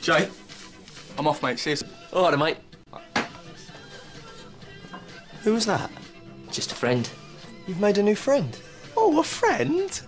Jay, I'm off, mate. See you. All right, then, mate. Who was that? Just a friend. You've made a new friend. Oh, a friend?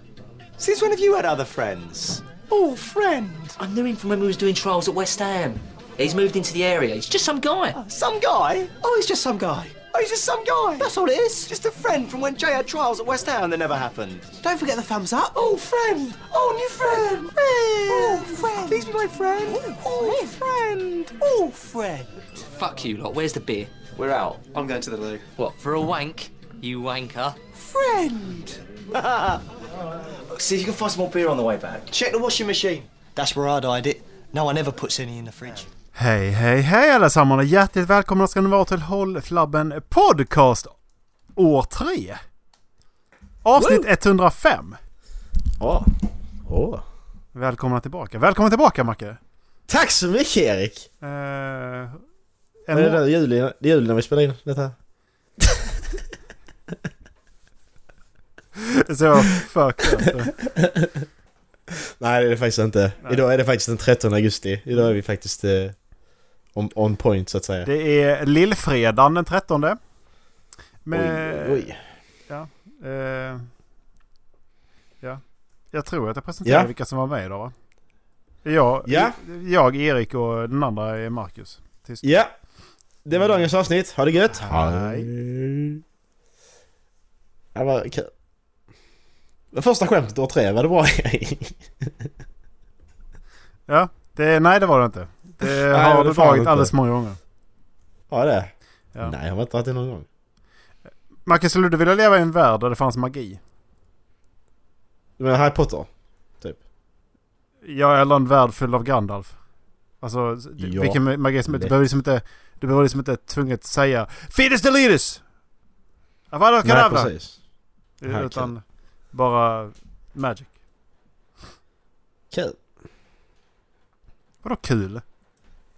Since when have you had other friends? Oh, friend. I knew him from when we was doing trials at West Ham. He's moved into the area. He's just some guy. Ah, some guy? Oh, he's just some guy. Oh, he's just some guy. That's all it is. Just a friend from when Jay had trials at West Ham that never happened. Don't forget the thumbs up. Oh, friend. Oh, new friend. Oh, friend. Please be my friend. Oh, oh friend. Oh, friend. Fuck you lot. Where's the beer? We're out. I'm going to the loo. What, for a wank? You wanker. Friend. See if you can find some more beer on the way back. Check the washing machine. That's where I'd hide it. No one ever puts any in the fridge. Hej, hej, hej allesammans och hjärtligt välkomna ska ni vara till Håll Flabben Podcast år 3. Avsnitt 105. Åh. Åh. Välkomna tillbaka. Välkommen tillbaka Macke. Tack så mycket Erik! Eh, en Är det, där juli, det är juli när vi spelar in detta? så up. Nej det är det faktiskt inte. Nej. Idag är det faktiskt den 13 augusti. Idag är vi faktiskt eh, on, on point så att säga. Det är lillfredagen den 13. Med, Oj, oj. Eh, ja. Jag tror att jag presenterade Ja. vilka som var med idag va? Jag, Ja. jag, Erik och den andra är Marcus. Tysk. Ja! Det var dagens avsnitt. Ha det gött! Hej. Det var kul. Det första skämtet år tre, var det bra? Ja, det, nej det var det inte. Det det har var du det dragit alldeles många gånger. ja det? Ja. Nej jag har inte varit det någon gång. Marcus, skulle du vilja leva i en värld där det fanns magi? Du menar Harry Potter? Ja, eller en värld full av Gandalf. Alltså, Ja, vilken magi som... Du lätt. behöver liksom inte... Du behöver liksom inte tvunget säga Fidus Deliris! Avada Nej Kedavra! precis. Nej, Utan bara magic. Kul. Vadå kul?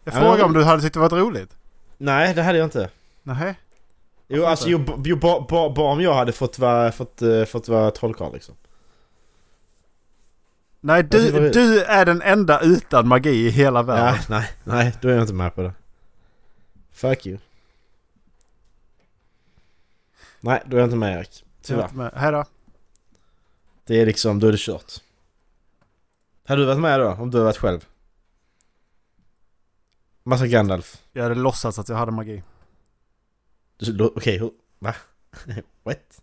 Jag Ja, frågade om du hade tyckt det varit roligt. Nej det hade jag inte. Nej. Jo alltså jo, jo bara ba, ba om jag hade fått vara, fått, uh, fått vara trollkarl liksom. Nej, du, du är den enda utan magi i hela världen. Ja, nej, nej, då är jag inte med på det. Fuck you. Nej, då är jag inte med Erik. Tyvärr. inte med. Hej då. Det är liksom, då är det kört. Hade du varit med då? Om du hade varit själv? Massa Gandalf. Jag hade låtsats att jag hade magi. Okej, hur... Va? What?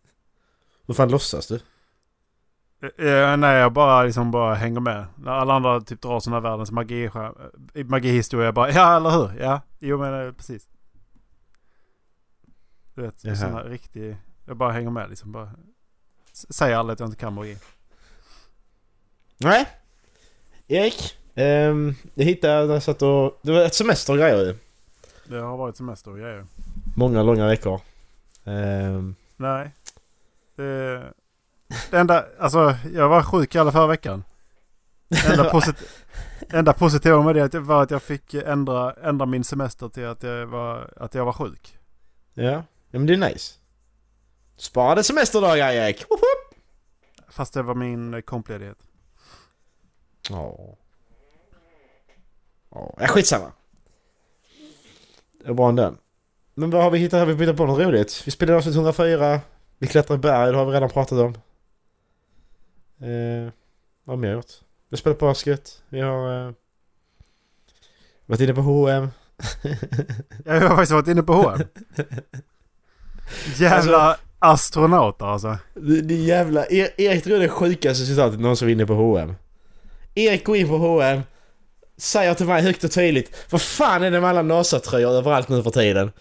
Hur fan låtsas du? Eh, nej, jag bara liksom bara hänger med. När alla andra typ drar sådana världens magi, eh, magihistoria. Jag bara ja, eller hur? Ja, jo men precis. Du vet, Jaha. sådana riktig... Jag bara hänger med liksom. Bara, s- säger alla att jag inte kan magi. Nej. Erik. Ehm, jag hittade, jag satt och... Det var ett semester och grejer ju. Det har varit semester och grejer. Många långa veckor. Ehm, Nej. Det, det enda, alltså jag var sjuk alla förra veckan. Enda, posit, enda positiva med det var att jag fick ändra, ändra min semester till att jag var, att jag var sjuk. ja. ja, men det är nice. Sparade semesterdagar Erik! Fast det var min kompledighet. Ja. Ja, ja, skitsamma. Det var bra ändå. Men vad har vi hittat? Har vi hittat på något roligt? Vi spelade avsnitt 104. Vi klättrar i berg, det har vi redan pratat om. Eh, vad har vi mer gjort? Vi har spelat basket. Vi har... Eh, varit inne på H&M. Jag har faktiskt varit inne på H&M. Jävla astronauter alltså. Det, det jävla... E- Erik tror det är sjukaste citatet någon som är inne på H&M. Erik går in på H&M Säger till mig högt och tydligt Vad fan är det med alla NASA-tröjor överallt nu för tiden?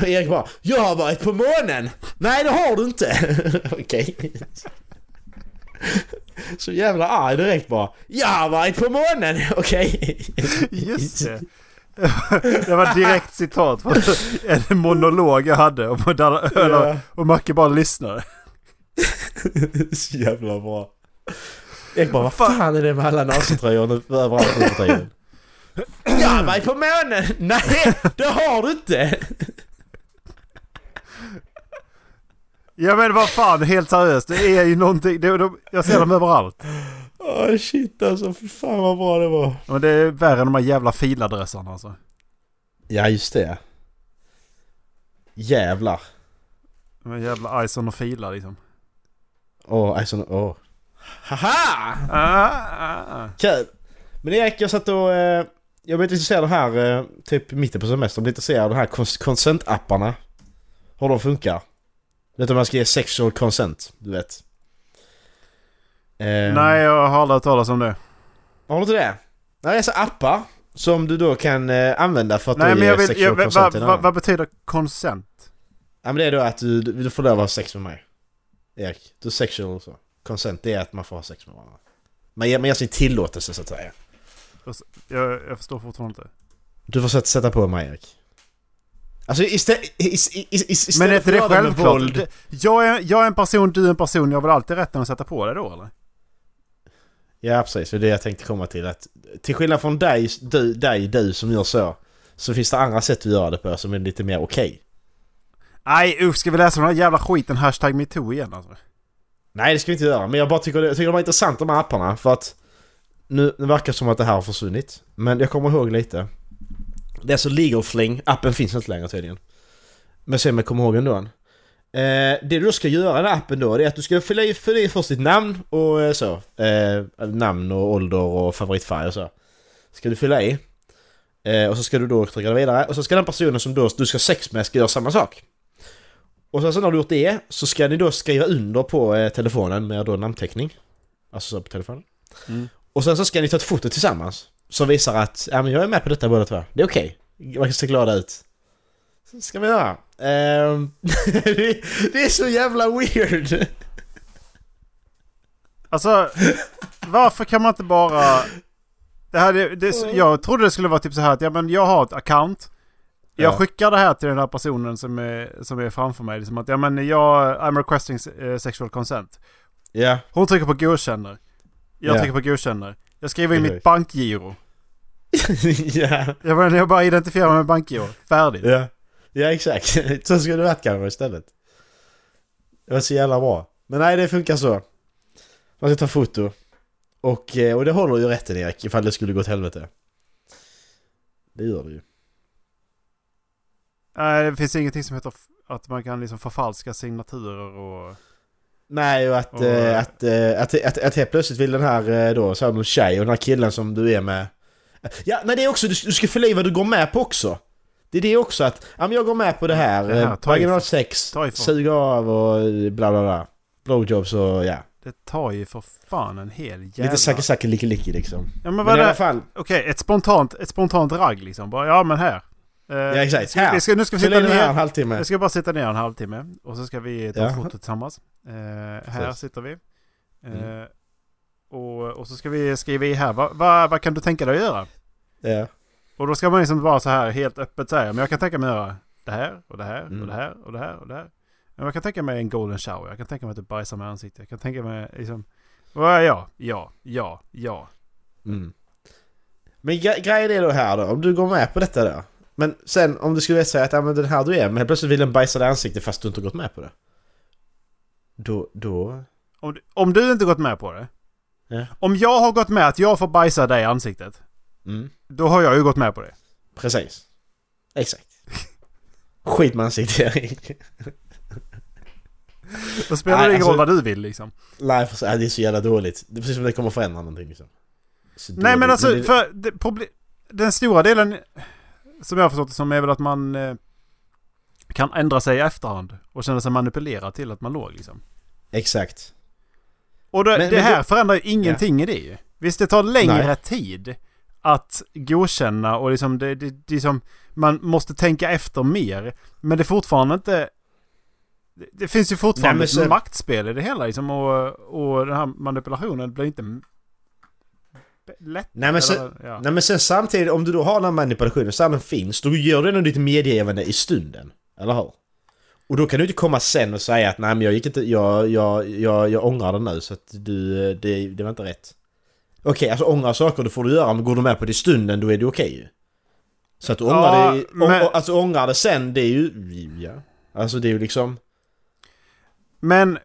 Och Erik bara Jag har varit på månen! Nej det har du inte! Okej. Så jävla arg direkt bara Jag har varit på månen! Okej. Just det. Det var direkt citat från en monolog jag hade. Och, eller, och Macke bara lyssnade. Så jävla bra. Erik bara, vad fan är det med alla nazitröjor överallt nu för tiden? Jag har varit på månen! Nej, det har du inte! Ja men vad fan, helt seriöst. Det är ju någonting. Det, de, jag ser dem överallt. Åh shit alltså, fy fan vad bra det var. Men det är värre än de här jävla filadresserna alltså. Ja just det. Jävlar. Här jävla Ison och filar liksom. Åh, alltså, åh. Haha! Ah, ah, ah. Kul! Men Erik, jag satt och... Eh, jag lite intresserad av det här, eh, typ mitten på semestern, blev intresserad av de här cons- consent-apparna. Hur de funkar. Du vet om man ska ge sexual consent, du vet. Eh, Nej, jag har aldrig hört talas om det. Har du inte det? Nej, det är så appar som du då kan eh, använda för att Nej men ge jag vill... sexual Jag, vad consent till vad betyder consent? Ja men det är då att du, du, du får lov att ha sex med mig. Erik, du är sexual och så. Consent, det är att man får ha sex med varandra. Man ger, man ger sin tillåtelse så att säga. Jag, jag förstår fortfarande inte. Du får sätta, sätta på mig Erik. Alltså istället, istället Men är inte det självklart? våld- Det- Jag är, jag är en person, du är en person. Jag har väl alltid rätten att sätta på det då eller? Ja precis, det är det jag tänkte komma till. Att till skillnad från dig, du, dig, du som gör så. Så finns det andra sätt att göra det på som är lite mer okej. Nej usch, ska vi läsa den här jävla skiten hashtag metoo igen alltså? Nej det ska vi inte göra, men jag bara tycker, det- jag tycker de är intressant de här apparna för att nu, verkar det som att det här har försvunnit. Men jag kommer ihåg lite. Det är alltså Legal Fling, appen finns inte längre tydligen. Men se om jag kommer ihåg ändå. Eh, det du då ska göra i den här appen då, det är att du ska fylla i, fylla i först ditt namn och eh, så. Eh, namn och ålder och favoritfärg och så. Ska du fylla i. Eh, och så ska du då trycka vidare och så ska den personen som då, du ska ha sex med ska göra samma sak. Och sen sen när du gjort det så ska ni då skriva under på eh, telefonen med då namnteckning. Alltså så på telefonen. Mm. Och sen så ska ni ta ett foto tillsammans. Som visar att ja, men jag är med på detta båda två. Det är okej. Man kan se glada ut. Så ska vi göra. Ehm, det, det är så jävla weird. Alltså, varför kan man inte bara... Det här, det, det, jag trodde det skulle vara typ så här att ja, men jag har ett account. Jag Ja. skickar det här till den här personen som är, som är framför mig. Liksom att ja, men jag, I'm requesting eh, sexual consent. Ja. Hon trycker på godkänner. Jag Ja. trycker på godkänner. Jag skriver in Exakt. mitt bankgiro. ja. Jag, bara, jag bara identifierar mig med bankgiro. Färdigt. Ja. Ja exakt. Så skulle det varit kanske istället. Det var så jävla bra. Men nej det funkar så. Man ska ta foto. Och, eh, och det håller ju rätten Erik ifall det skulle gå åt helvete. Det gör det ju. Nej, det finns ingenting som heter att man kan liksom förfalska signaturer och... Nej och att, Och- eh, att, eh, att, att, att helt plötsligt vill den här eh, då, så här någon tjej och den här killen som du är med. Ja, nej det är också, du, du ska fylla i vad du går med på också. Det är det också att, ja men jag går med på det här. Det här, eh, Vaginal sex, suga av och bla bla bla. Blowjobs och ja. Det tar ju för fan en hel jävla... Lite sacke sacke licke licke liksom. Ja men Men vad i alla det... fall. Okej, ett spontant, ett spontant ragg liksom. Bara, ja men här. Eh, Ja exakt. Här! vi ska, nu ska vi sitta det här en ner. halvtimme. Jag ska bara sitta ner en halvtimme. Och så ska vi ta Ja. foto tillsammans. Eh, här sitter vi. Eh, Mm. och, och så ska vi skriva i här. Vad vad- vad kan du tänka dig att göra? Ja. Och då ska man liksom bara så här helt öppet säga. Men jag kan tänka mig att göra det här och det här Mm. och det här och det här och det här. Men jag kan tänka mig en golden shower. Jag kan tänka mig att du bajsar med ansiktet. Jag kan tänka mig liksom... Vad ja, ja, ja, ja. Mm. Men gre- grejen är då här då, om du går med på detta då. Men sen om du skulle säga att ja, men den här du är helt plötsligt vill den bajsa dig ansiktet fast du inte har gått med på det. Då, då... Om, du- om du inte gått med på det. Ja. Om jag har gått med att jag får bajsa dig i ansiktet. Mm. Då har jag ju gått med på det. Precis. Exakt. Skit med ansiktet Erik. Då spelar det ingen alltså- roll vad du vill liksom. Nej, för, det är så jävla dåligt. Det är precis som det kommer förändra någonting liksom. Så Nej men alltså, det- för det, proble- den stora delen som jag har förstått det som är väl att man eh, kan ändra sig i efterhand och känna sig manipulerad till att man låg liksom. Exakt. Och det, Men- det men här då- förändrar ju ingenting i det ju. Visst det tar längre Nej. tid att godkänna och liksom det, det, det är som man måste tänka efter mer. Men det är fortfarande inte... Det, det finns ju fortfarande Nej, men sen- maktspel i det hela liksom och, och den här manipulationen blir inte lätt. Nej, men sen- eller, ja. Nej men sen samtidigt, om du då har den här manipulationen, så den finns, då gör du ändå ditt medgivande i stunden. Eller hur? Och då kan du inte komma sen och säga att nej men jag gick inte, jag, jag, jag, jag ångrar det nu så att du, det, det var inte rätt. Okej, alltså ångra saker, det får du göra, men går du med på det i stunden då är det okej ju. Så att du ångrar Ja, det, men- alltså ångrar det sen, det är ju, ja. Alltså det är ju liksom... Men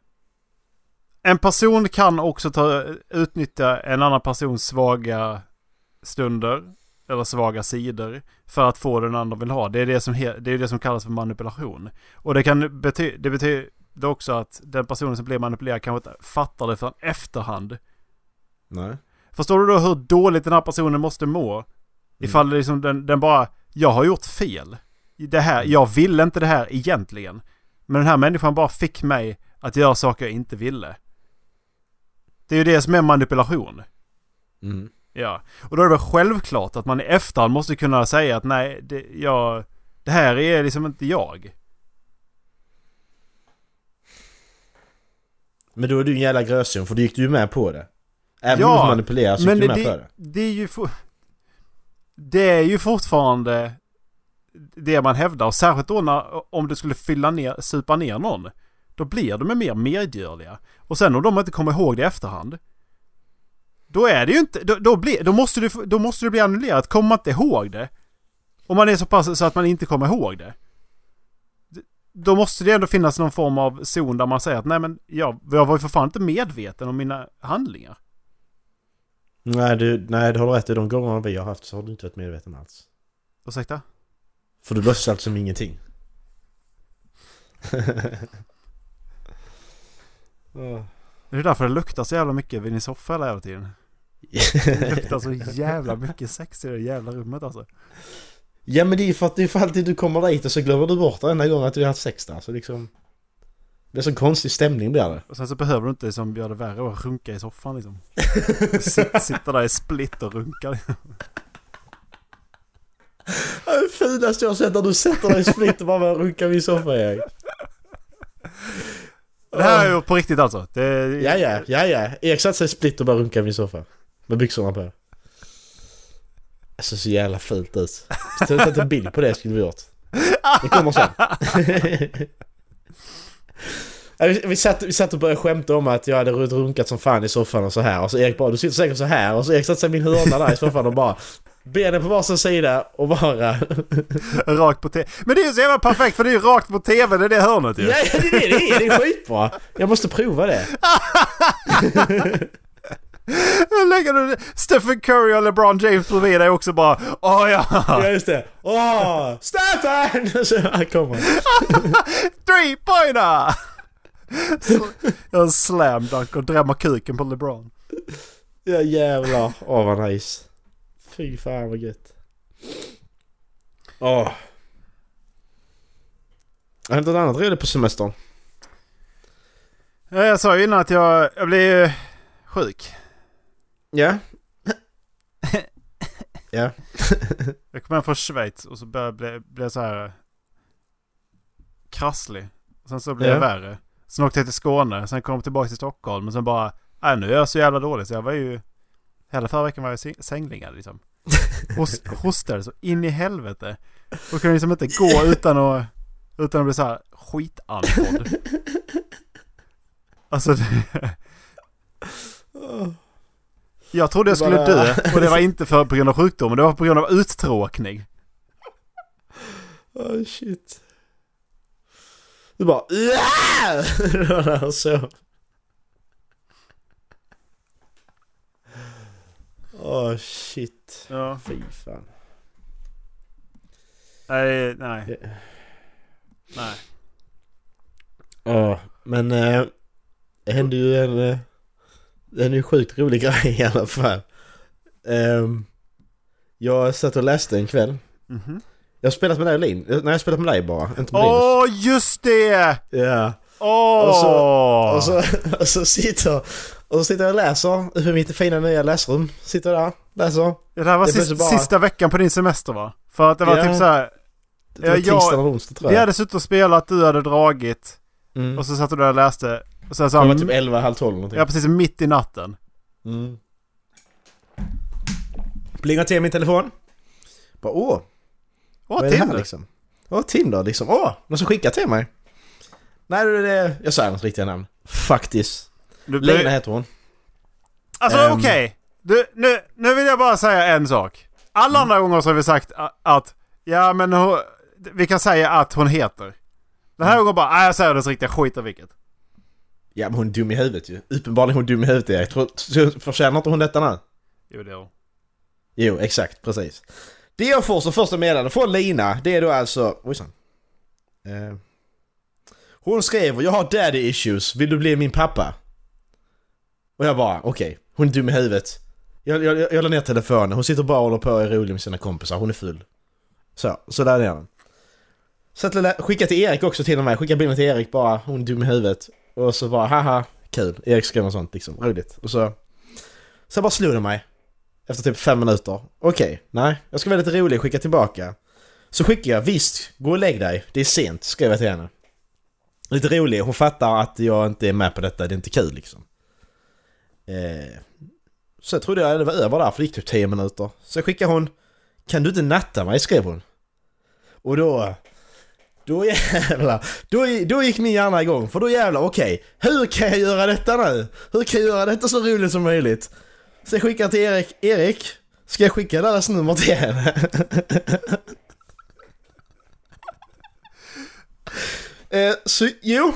En person kan också ta, utnyttja en annan persons svaga stunder eller svaga sidor för att få den andra vill ha. Det är det som, det, är det som kallas för manipulation. Och det kan bety, det betyder också att den personen som blir manipulerad kanske inte fattar det förrän efterhand. Nej. Förstår du då hur dåligt den här personen måste må? Ifall det liksom den, den bara, jag har gjort fel. Det här, jag ville inte det här egentligen. Men den här människan bara fick mig att göra saker jag inte ville. Det är ju det som är manipulation. Mm. Ja, och då är det väl självklart att man i efterhand måste kunna säga att nej, det, jag, det här är liksom inte jag. Men då är du en jävla grösing för då gick du ju med på det. Även Ja, om du manipulerar så gick Men du det, med på det, det. det är ju for, Det är ju fortfarande det man hävdar. Och särskilt då när, om du skulle fylla ner, supa ner någon. Då blir de mer medgörliga. Och sen om de inte kommer ihåg det i efterhand. Då är det ju inte, då, då, blir, då, måste, du, då måste det bli annullerat. Kommer man inte ihåg det. Om man är så pass så att man inte kommer ihåg det. Då måste det ändå finnas någon form av zon där man säger att nej men jag, jag var ju för fan inte medveten om mina handlingar. Nej du, nej du har rätt. I de gångerna vi har haft så har du inte varit medveten alls. Ursäkta? För du låtsas som ingenting. Åh. Det är därför det luktar så jävla mycket vid din soffa hela jävla tiden. Det luktar så jävla mycket sex i det jävla rummet alltså. ja men det är för att det är för alltid du kommer dit och så glömmer du bort varenda gång att du har haft sex där. Så liksom... Det är så konstig stämning blir det. Och sen så behöver du inte liksom göra det värre och runka i soffan liksom. Sitt, sitta där i split och runka. liksom. Det finaste jag har sett när du sätter dig i split och bara börjar runka vid soffan Erik. Det här är ju på riktigt alltså. Det, Ja, ja, ja, ja. Erik satte sig i split och bara runkade vid soffan. Med byxorna på. Det ser så jävla fult ut. Skulle tagit en bild på det skulle vi gjort. Det kommer sen. Vi, vi, satt, vi satt och började skämta om att jag hade runkat som fan i soffan och så här. Och så Erik bara, du sitter säkert så här. Och så Erik satte sig i min hörna där i soffan och bara Benen på varsin sida och bara... Rakt på tv. Men det är ju så jävla perfekt för det är ju rakt på tv, det är det hörnet ju. Ja, det är det det är. Det är skitbra. Jag måste prova det. Lägger du Stephen Curry och LeBron James bredvid dig också bara Åh ja! Ja, just det. Åh! Stefan! Så här kommer. Three pointer! Jag slam dunk och drämmer kuken på LeBron. Ja jävlar. Åh vad nice. Fy fan vad gött. Åh. Har hänt något annat roligt på semestern? Ja, Jag sa ju innan att jag, jag blev sjuk. Ja. ja. Jag kom hem från Schweiz och så började bli, jag så här eh, krasslig. Sen så blev Ja. jag värre. Sen åkte jag till Skåne, sen kom jag tillbaka till Stockholm. Och sen bara, äh, nu är jag så jävla dålig så jag var ju... Hela förra veckan var jag säng- sängliggad liksom. Hos, hostade så in i helvete. Och kunde liksom inte gå utan att, utan att bli så här skitandfådd. Alltså det... Jag trodde jag skulle dö och det var inte för, på grund av sjukdomen, det var på grund av uttråkning. Åh shit. Du bara "Åh!" så. Åh shit. Ja. Fy fan. Nej, nej. Nej. Ja, men eh, det hände ju en, eh, det ju en sjukt rolig grej i alla fall. Ehm, jag satt och läste en kväll. Mhm. Jag har spelat med dig Lin. Nej, jag har spelat med dig bara. Inte med Åh, Linus. just det! Ja. Åh! Och så- Och så, och så sitter och så sitter jag och läser ur mitt fina nya läsrum. Sitter där, läser. det här var det sist, plötsligt bara- sista veckan på din semester va? För att det var Ja. typ så här. Det var Ja, tisdag eller onsdag tror Vi jag. hade suttit och spelat, du hade dragit. Mm. Och så satt du där och läste. Och sen så... Det var typ 11, halv 12 någonting. Ja, precis mitt i natten. Mm. Plingar till min telefon. Bara åh, Åh, vad är det här Tinder! liksom? Åh, Tinder liksom. Åh, någon som skickar till mig. Nej, det är det... Jag sa hennes riktiga namn. Faktiskt. Du, Lena du, heter hon. alltså Ehm. okej. Du, nu, nu vill jag bara säga en sak. Alla andra gånger så har vi sagt a- att... Ja men hon, vi kan säga att hon heter. Den här gången bara, nej jag säger dess riktiga skit vilket. Ja men hon är dum i huvudet ju. Uppenbarligen är hon dum i huvudet Erik. Förtjänar inte hon detta nu? Jo, det är hon. Jo, exakt, precis. Det jag får som första meddelande från Lina, det är då alltså... Ojsan. Eh, hon skrev jag har daddy issues, vill du bli min pappa? Och jag bara, okej, hon är dum i huvudet. Jag, jag, jag, jag la ner telefonen, hon sitter bara och håller på och är rolig med sina kompisar, hon är full. Så, så där är den. Så att jag skicka till Erik också till och med, skicka bilden till Erik bara, hon är dum i huvudet. Och så bara, haha, kul. Erik skrev något sånt liksom, roligt. Och så... Så bara slog det mig. Efter typ fem minuter. Okej, nej. Jag ska vara lite rolig, skicka tillbaka. Så skickar jag, visst, gå och lägg dig. Det är sent, skrev jag till henne. Lite rolig, hon fattar att jag inte är med på detta, det är inte kul liksom. Eh, så jag trodde jag det var över där, för det gick typ 10 minuter. Så skickade hon, kan du inte natta mig? skrev hon. Och då... Då jävlar, då, då gick min hjärna igång, för då jävlar, okej, hur kan jag göra detta nu? Hur kan jag göra detta så roligt som möjligt? Så jag skickar till Erik, Erik, ska jag skicka deras nummer till henne? eh, så jo,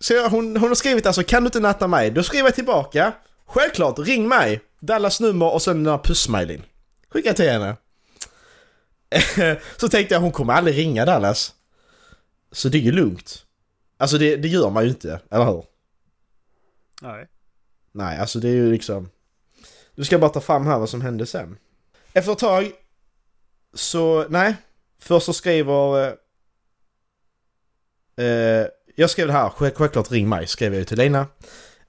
så jag, hon, hon har skrivit alltså kan du inte natta mig? Då skriver jag tillbaka, självklart, ring mig, Dallas nummer och sen den här pussmailen. Skicka till henne. så tänkte jag hon kommer aldrig ringa Dallas. Så det är ju lugnt. Alltså det, det gör man ju inte, eller hur? Nej. Nej, alltså det är ju liksom... Du ska bara ta fram här vad som hände sen. Efter ett tag så, nej. Först så skriver... Eh, eh, jag skrev det här, själv- självklart ring mig, skrev jag ju till Lina.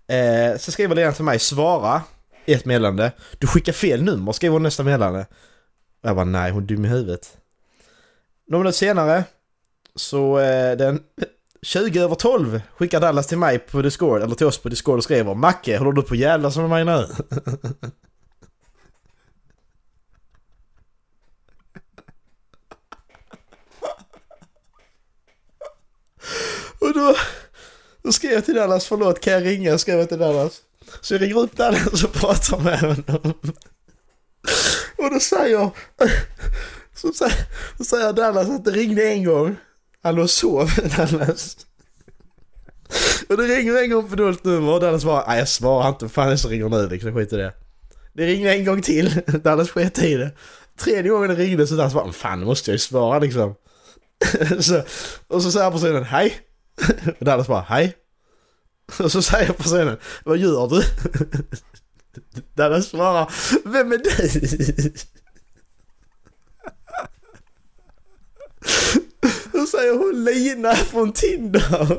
Eh, så skriver Lena till mig, svara i ett meddelande. Du skickar fel nummer, skriver hon nästa meddelande. Och jag bara, nej hon är dum i huvudet. Några minuter senare så eh, den 20 över 12 skickar Dallas till mig på Discord, eller till oss på Discord och skriver Macke, håller du på att jävlas med mig nu? och då, då skrev jag till Dallas, förlåt kan jag ringa? Skrev jag till Dallas. Så jag ringer upp Dallas och pratar med honom. Och då säger, så säger, så säger Dallas att det ringde en gång. Han låg och sov, Dallas. Och det ringer en gång på dolt nummer och Dallas bara, nej jag svarar inte, fan jag ringer nu liksom, skit i det. Det ringde en gång till, Dallas sket i det. Tredje gången det ringde så Dallas bara, fan nu måste jag ju svara liksom. så, och så säger personen, hej. Och Dallas bara, hej. Och så säger personen, vad gör du? Dallas svarar, vem är du? Då säger hon Lina från Tinder.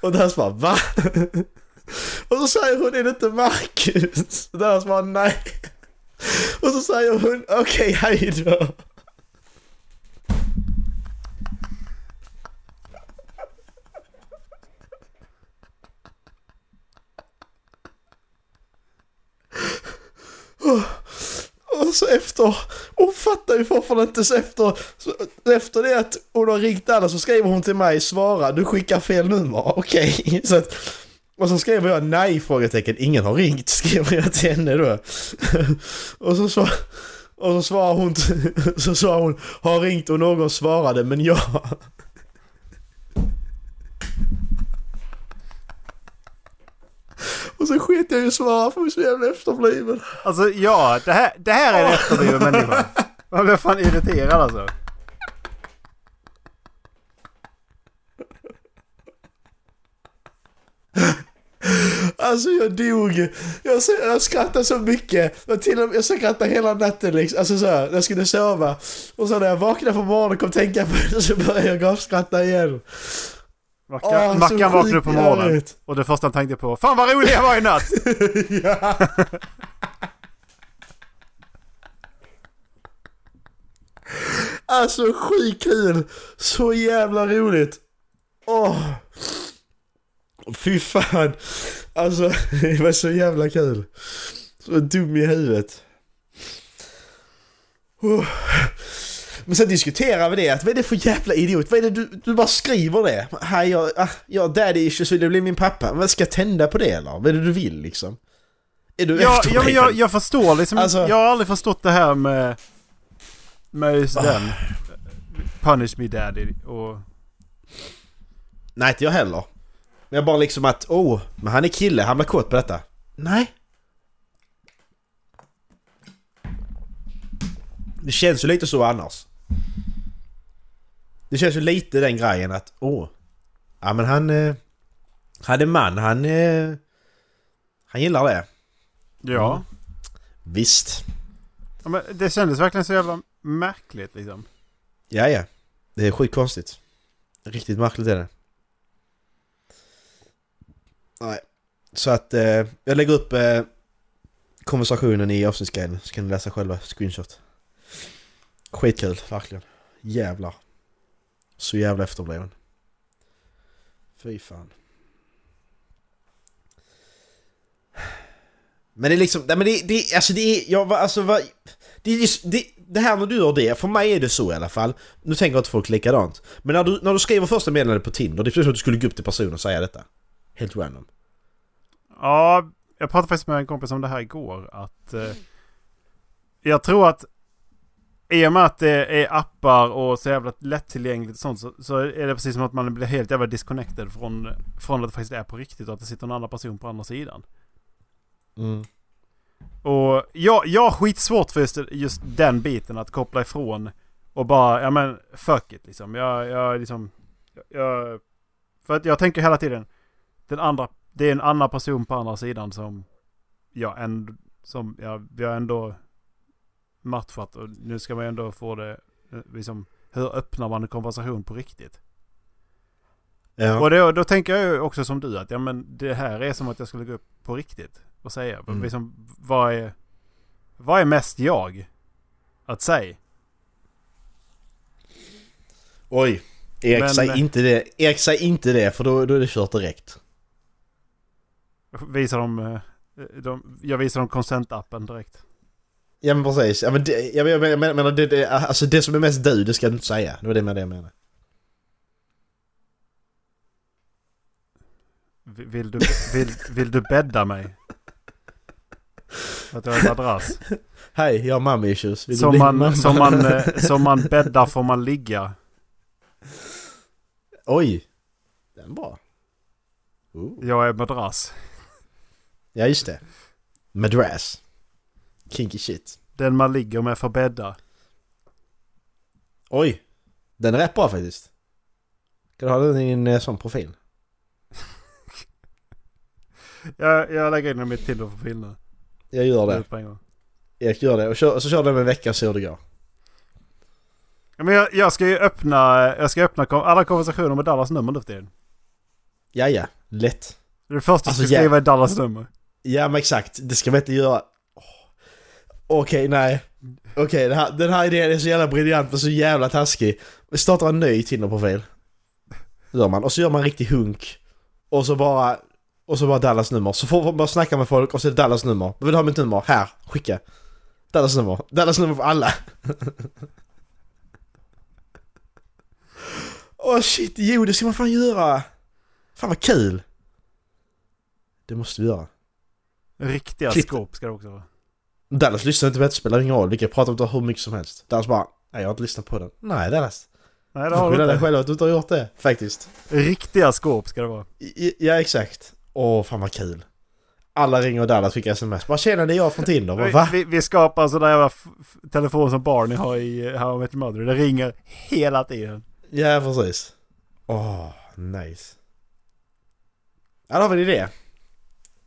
Och Dallas bara va? Och så säger hon är det inte Marcus? Och Dallas bara nej. Och så säger hon okej hej då. Och så efter, hon fattar ju fortfarande inte så efter, så efter det att hon har ringt alla så skriver hon till mig svara du skickar fel nummer, okej. Så att, och så skriver jag nej frågetecken, ingen har ringt skriver jag till henne då. och så, så och så svarar hon, så svarar hon har ringt och någon svarade men jag. Och så sket jag ju svara för jag är så jävla efterbliven. Alltså ja, det här, det här är en efterbliven människa. Man blir fan irriterad alltså. Alltså jag dog. Jag, jag skrattade så mycket. Jag, till och med, jag skrattade hela natten liksom. Alltså så här, när jag skulle sova. Och så när jag vaknade på morgonen och kom tänka på det så började jag gapskratta igen. Mackan, så Mackan vaknade upp på morgonen och det första han tänkte på Fan vad rolig jag var i natt! Alltså skitkul! Så jävla roligt! Åh! Fy fan! Alltså det var så jävla kul! Så dum i huvudet. Oh. Men sen diskuterar vi det, att vad är det för jävla idiot? Vad är det du, du bara skriver det? Hej, jag, ah, jag daddy issues, vill bli min pappa? Men ska jag tända på det eller? Vad är det du vill liksom? Är du Ja, ja, men jag, jag förstår liksom Alltså- Jag har aldrig förstått det här med... Med just den. Punish me daddy och... Nej, inte jag heller. Men jag bara liksom att, åh, men han är kille, han blir kåt på detta. Nej. Det känns ju lite så annars. Det känns ju lite den grejen att, åh. Ja men han... Eh, han är man, han... Eh, han gillar det. Ja. Visst. ja men det kändes verkligen så jävla märkligt liksom. Ja, ja. Det är sjukt konstigt. Riktigt märkligt är det. Nej. Så att eh, jag lägger upp eh, konversationen i avsnittsguiden så kan ni läsa själva screenshot. Skitkul, verkligen. Jävlar. Så jävla efterbliven. Fy fan. Men det är liksom, nej men det, det alltså det är, jag var, alltså vad, det, är just- det, det här när du gör det, för mig är det så i alla fall. Nu tänker inte folk likadant. Men när du, när du skriver första meddelandet på Tinder, det är precis som att du skulle gå upp till personen och säga detta. Helt random. Ja, jag pratade faktiskt med en kompis om det här igår. Att eh, jag tror att i och med att det är appar och så jävla lättillgängligt och sånt så, så är det precis som att man blir helt jävla disconnected från, från att det faktiskt är på riktigt och att det sitter en annan person på andra sidan. Mm. Och jag, jag har skitsvårt för just, just den biten att koppla ifrån och bara, ja men fuck it liksom. Jag, jag liksom, jag, för att jag tänker hela tiden, den andra, det är en annan person på andra sidan som jag ändå, som jag, har ändå matchat och nu ska man ändå få det, eh, liksom, hur öppnar man en konversation på riktigt? Ja. Och då, då tänker jag också som du att ja men det här är som att jag skulle gå upp på riktigt och säga. Mm. Liksom, vad, är, vad är mest jag? Att säga. Oj. Erik, Men- säg inte det. Erik, säg inte det för då, då är det kört direkt. Visar dem, eh, de, jag visar dem consent-appen direkt. Ja men precis. Ja, men det, jag menar, jag menar, det, det, alltså det som är mest du, det ska du inte säga. Det var det med det jag menar. Vill du, vill, vill du bädda mig? Att jag har en madrass. Hej, jag har mommy issues. Vill Som man, som, man, eh, som man bäddar får man ligga. Oj. Den är bra. Ooh. Jag är madrass. Ja just det. Madras. Kinky shit. Den man ligger med får bädda. Oj. Den är rätt bra faktiskt. Kan du ha den i din eh, sån profil? Jag, jag lägger in den i mitt Tinder-profil nu. Jag gör det. En. Erik gör det. Och, kör, och så kör du den en vecka hur det går. Ja, men jag, jag ska ju öppna, jag ska öppna alla konversationer med Dallas nummer nu för tiden. Ja, ja. Lätt. Det är det första Alltså, jag ska ja. skriva är Dallas nummer. Ja men exakt. Det ska vi inte göra. Okej, nej. Okej, det här, den här idén är så jävla briljant men så jävla taskig. Vi startar en ny Tinder-profil. Gör man. Och så gör man en riktig hunk. Och så bara... Och så bara Dallas nummer. Så får man bara snacka med folk och så är det Dallas nummer. Vill du ha mitt nummer? Här, skicka. Dallas nummer. Dallas nummer på alla. Åh shit, jo det ska man fan göra. Fan vad kul. Det måste vi göra. Riktiga Klipp. skåp ska det också vara. Dallas lyssnar inte på det, spelar ingen roll. Vi kan prata om det hur mycket som helst. Dallas bara, nej jag har inte lyssat på den. Nej Dallas. Nej det har du skylla dig inte. själv att du inte har gjort det, faktiskt. Riktiga skåp ska det vara. I- Ja exakt. Åh fan vad kul. Alla ringer och Dallas skickar sms. Bara tjena det är jag från Tinder. Bara, Va? Vi, vi, vi skapar där jävla telefon som Barney har i How I Met Mother. Det ringer hela tiden. Ja precis. Åh, nice. Ja då har vi en idé.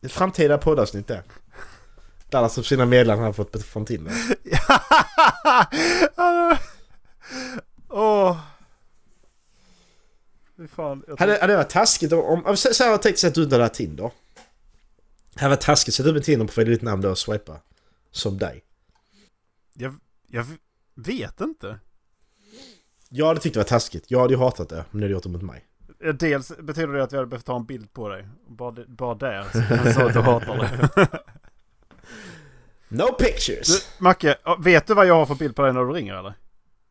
Ett framtida poddavsnitt det. Dallas upp sina medlemmar har fått från Tinder. Åh. Fy fan. Jag Hade, hade det varit taskigt om... om Säg säg att jag tänkte att du inte hade Tinder. Hade det varit taskigt att sätta upp en Tinder på ditt namn då och swipa. Som dig. jag, jag vet inte. Jag hade tyckt det var taskigt. Jag hade ju hatat det om ni hade gjort det mot mig. Eh, Dels betyder det att vi hade behövt ta en bild på dig. Bara, bara där så, så att du hatar det. No pictures! Du, Macke, vet du vad jag har för bild på dig när du ringer eller?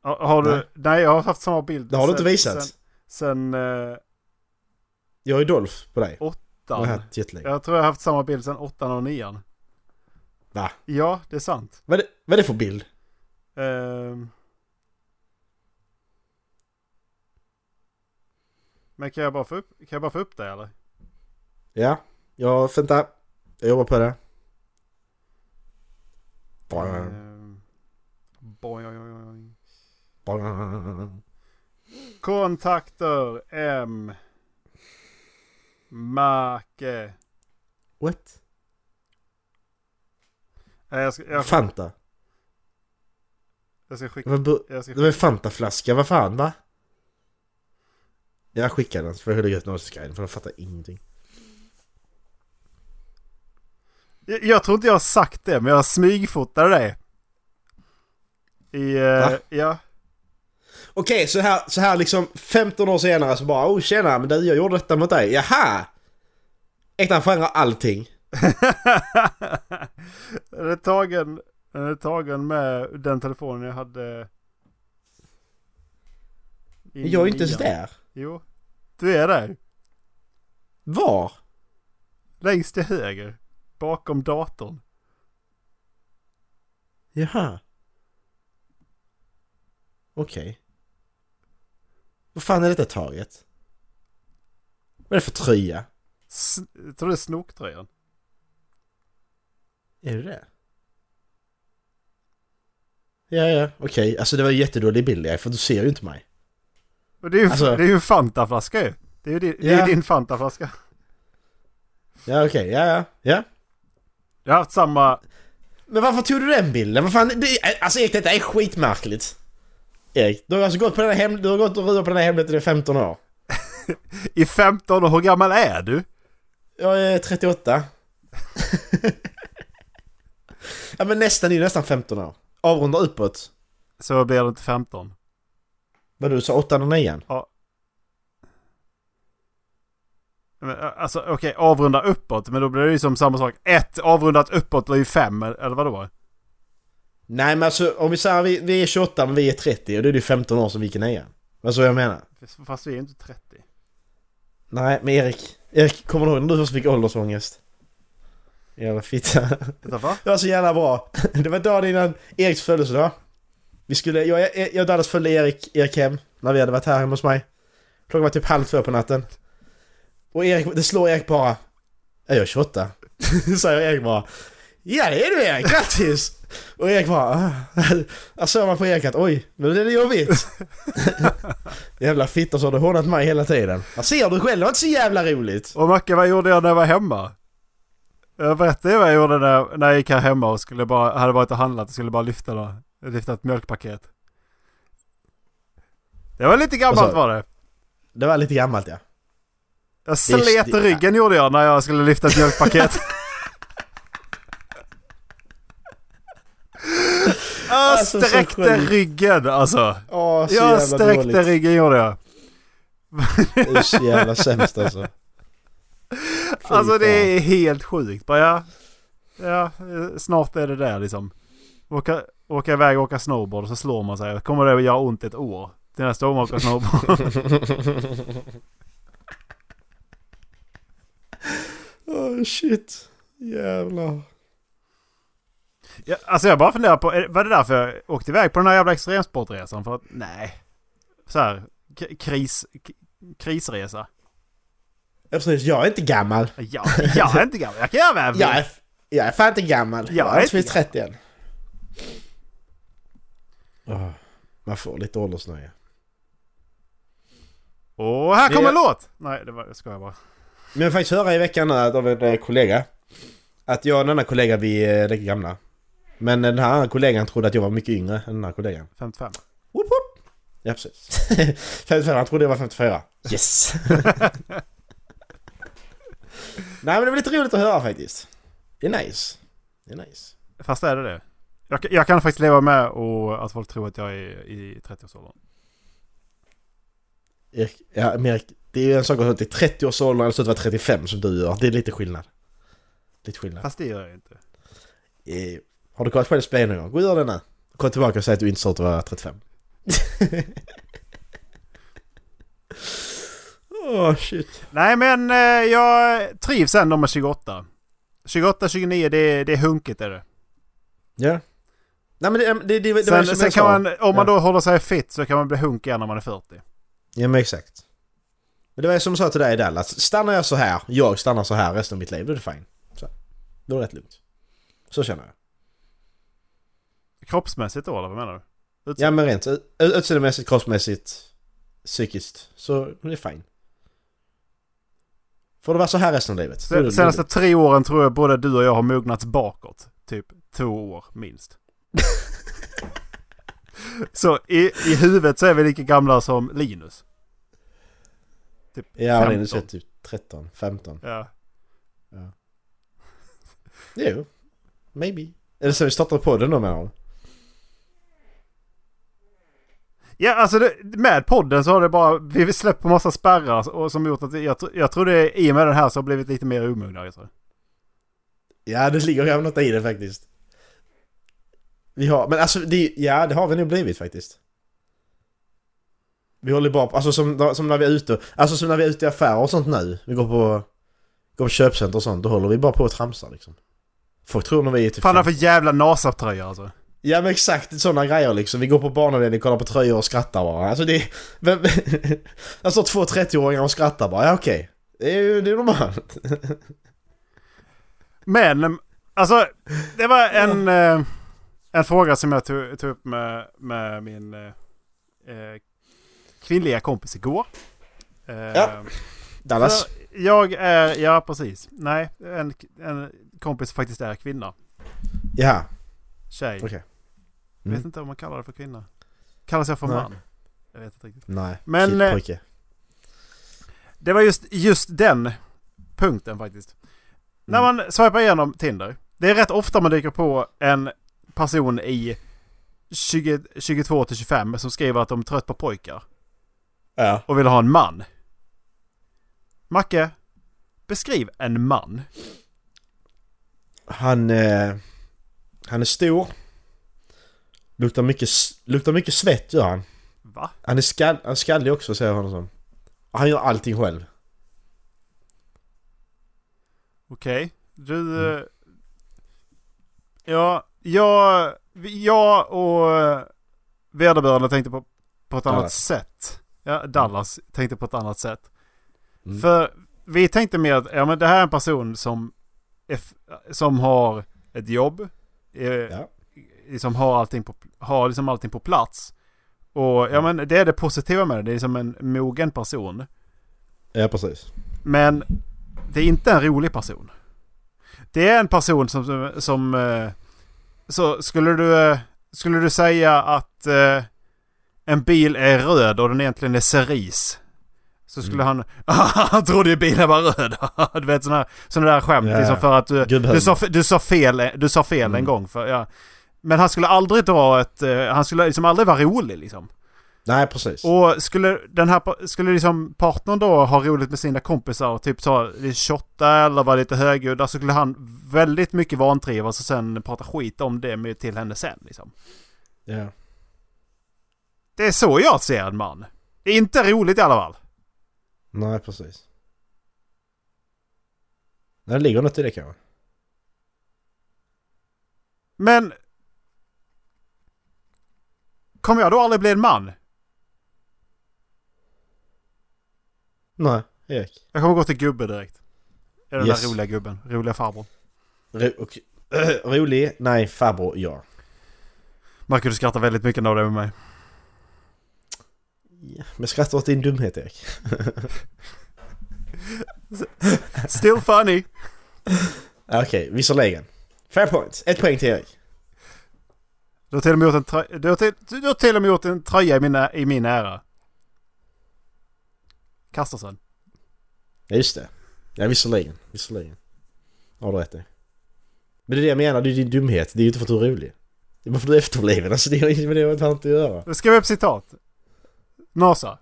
Har, du? Nej. Nej. jag har haft samma bild. Det har du inte sen- visat. Sen, sen eh, Jag ju Dolph på dig. Jag åttan. jetlag. Jag tror jag har haft samma bild sen åttan och nian. Va? Ja, det är sant. Vad är, det, vad är det för bild? Ehm. Men kan jag bara få upp, kan jag bara få upp det eller? Ja, jag vänta. Jag jobbar på det. Ehm, boing, boing, boing. Kontakter M. Make. What? Nej, Jag ska, jag, Fanta? jag ska skicka... Jag ska det var en Fanta-flaska, vad fan va? Jag skickar den får jag lägga ut notice för de fattar ingenting. Jag, jag tror inte jag har sagt det, men jag smygfotade det. I... Va? ja. Okej, så här, så här liksom 15 år senare så bara oh tjena, men du, jag gjorde detta mot dig. Jaha! Ektan förändrar allting. den, är tagen, den är tagen med den telefonen jag hade... Jag är inte ens där. Jo. Du är där. Var? Längst till höger. Bakom datorn. Jaha. Okej. Vad fan är detta taget? Vad är det för tröja? S- jag tror det är snoktröjan. Är det det? Ja, ja, okej. Alltså det var en jättedålig bild för du ser ju inte mig. Och det är ju, Alltså- det är ju en Fanta-flaska ju. Det är ju din, Ja. din Fanta-flaska. Ja, okej. Ja, ja. Ja. Jag har haft samma... Men varför tog du den bilden? Vad fan? Det, alltså Erik, detta är skitmärkligt. Erik, du har alltså gått på den här hem, du har gått och ruvat på den här hemligheten i 15 år. I 15 år, hur gammal är du? Jag är 38. ja men nästan, det är ju nästan 15 år. Avrunda uppåt. Så blir det inte 15. Vad du sa 8 och 9? Men, Alltså okej, avrunda uppåt. Men då blir det ju som samma sak. Ett avrundat uppåt blir ju fem, eller vad då? Nej men alltså om vi säger vi, vi är 28 men vi är 30 och då är det ju 15 år som vi kan ner. Vad så jag menar? Fast vi är ju inte 30. Nej men Erik. Erik, kommer du ihåg när du först fick åldersångest? Jävla fitta. Det var så jävla bra. Det var dagen innan Eriks födelsedag. Vi skulle, jag, jag, jag och Dallas följde Erik, Erik hem när vi hade varit här hemma hos mig. Klockan var typ halv två på natten. Och Erik, det slår Erik bara. Är jag 28? Säger Erik bara. Ja det är du Erik, grattis! Och Erik bara... "Ah." Jag såg man på Erik att oj, nu är det jobbigt. jävla fitta så har du hånat mig hela tiden. Jag ser du själv, det var inte så jävla roligt. Och Macke, vad gjorde jag när jag var hemma? Jag berättade vad jag gjorde när, när jag gick här hemma och skulle bara, hade varit och handlat och skulle bara lyfta, då, lyfta ett mjölkpaket. Det var lite gammalt du? var det. Det var lite gammalt ja. Jag slet det- ryggen gjorde jag när jag skulle lyfta ett mjölkpaket. Jag Alltså, så sträckte ryggen alltså. Åh, Jag sträckte dåligt. ryggen gjorde jag. Det är så jävla sämst alltså. Fy Alltså det är helt sjukt. Bara ja, ja, snart är det där liksom. Åka, åka iväg och åka snowboard och så slår man sig. Kommer det att göra ont ett år? Till nästa gång man åker snowboard. Åh shit. Jävlar. ja, alltså jag bara funderar på, är- var det därför jag åkte iväg på den här jävla extremsportresan? För att, nej. Så här, kris, krisresa. Ja, precis. Jag är inte gammal. Ja, jag är inte gammal. Jag kan göra vad jag vill. Jag är, jag är fan inte gammal. Jag Jag är inte inte fyllt 30 än. Åh, man får lite åldersnöje. Och här kommer en låt! Nej, det var, jag skojar bara. Men jag faktiskt höra i veckan av en eh, kollega. Att jag och en annan kollega, vi är lika gamla. Men den här kollegan trodde att jag var mycket yngre än den här kollegan. 55. Woop woop. Ja precis. 54, han trodde jag var 54. Yes! Nej men det var lite roligt att höra faktiskt. Det är nice. Det är nice. Fast är det det? Jag, jag kan faktiskt leva med och att folk tror att jag är i 30-årsåldern. Erik, ja Erik, det är ju en sak att till 30-årsåldern eller så att vara 35 som du gör. Det är lite skillnad. Lite skillnad. Fast det gör jag inte. Eh, har du kollat det spelet någon gång? Gå och gör det nu. Kom tillbaka och säg att du inte sa att du var 35. Åh oh, shit. Nej men eh, jag trivs ändå med 28. 28, 29 det, det är hunkigt är det. Ja. Nej men det, det, det, det Sen, sen kan man, om man då håller sig fit så kan man bli hunk igen när man är 40. Ja men exakt. Men det var som jag sa till dig Dallas. Stannar jag så här, jag stannar så här resten av mitt liv, då är det fine. Så. Då är det rätt lugnt. Så känner jag. Kroppsmässigt då eller vad menar du? Utse- Ja men rent ut- utseendemässigt, kroppsmässigt, psykiskt. Så är det fine. Får det vara så här resten av livet? Är De senaste tre åren tror jag både du och jag har mognats bakåt. Typ två år minst. så i, i huvudet så är vi lika gamla som Linus. Typ Ja, 15. Linus är typ 13, 15. Ja. Jo. Maybe. Är det så vi startar podden då menar du? Ja, alltså det, med podden så har det bara... Vi släppt på massa spärrar och som gjort att jag, jag tror det i och med den här så har blivit lite mer omogna. Alltså. Ja, det ligger kanske något i det faktiskt. Vi har, men alltså det, ja det har vi nog blivit faktiskt. Vi håller bara på, alltså som, som när vi är ute, alltså som när vi är ute i affärer och sånt nu. Vi går på, går på köpcenter och sånt, då håller vi bara på att tramsa liksom. Folk tror när vi är typ... Fan, det för jävla NASA-tröjor alltså. Ja men exakt, sådana grejer liksom. Vi går på barnavdelningen, kollar på tröjor och skrattar bara. Alltså det. Vem, står två 30-åringar och skrattar bara, ja okej. Det är ju det är normalt. Men, alltså, det var en, eh, en fråga som jag tog, tog upp med, med min eh, eh, kvinnliga kompis igår. Ja. Dallas. för Jag är, ja precis. Nej, en, en kompis faktiskt är kvinna. Jaha, Tjej. okej. Jag vet inte om man kallar det för kvinna. Kallas jag för Nej. man? Jag vet inte riktigt. Nej, Men, kid, eh. Det var just, just den punkten faktiskt. När Mm. man swipar igenom Tinder. Det är rätt ofta man dyker på en person i 20, 22 till 25 som skriver att de är trött på pojkar. Ja. Och vill ha en man. Macke, beskriv en man. Han... Eh, han är stor. Luktar mycket, luktar mycket svett gör han. Va? Han är, skall, han är skallig också säger honom som. Han gör allting själv. Okej. Du... Mm. eh, Ja, jag, jag och eh, vederbörande tänkte på, på ett annat sätt. Ja, Dallas tänkte på ett annat sätt. Mm. För vi tänkte mer att ja, men det här är en person som, är, som har ett jobb. Eh, Ja. Som har allting, på, har liksom allting på plats. Och ja men det är det positiva med det. Det är som en mogen person. Ja, precis. Men det är inte en rolig person. Det är en person som... som, som eh, så skulle du, eh, skulle du säga att eh, en bil är röd och den egentligen är cerise. Så skulle han... han trodde ju bilen var röd. du vet sådana, sådana där skämt. Ja, Liksom för att du, du, sa, du sa fel, du sa fel en Mm. gång. För, ja. Men han skulle aldrig dra ett... eh, han skulle liksom aldrig vara rolig liksom. Nej, precis. Och skulle den här skulle liksom partnern då ha roligt med sina kompisar och typ ta lite eller vara lite högljudd. Så skulle han väldigt mycket vantrivas och sen prata skit om det med, till henne sen liksom. Ja. Det är så jag ser en man. Det är inte roligt i alla fall. Nej, precis. Nej, det ligger något i det kanske. Men... Kommer jag då aldrig bli en man? Nej, Erik. Jag kommer gå till gubbe direkt. Är den Yes. där roliga gubben. Roliga farbrorn. Ro och, rolig? Nej, farbror, ja. Marcus du skrattar väldigt mycket när du är med mig. Ja. Men skrattar åt din dumhet, Erik. Still funny. Okej, visserligen. Fair point. Ett poäng till Erik. Du har till och med gjort en, trö- du har till, du har till och med gjort en tröja i min, i min ära. Kastarsen. Ja, just det. Ja, visserligen. Visserligen. Har du rätt i. Men det är det jag menar, det är din dumhet. Det är ju inte för att du är rolig. Det är bara för att du är efterbliven. Alltså det har inte med det att göra. Du skriver upp citat. NASA.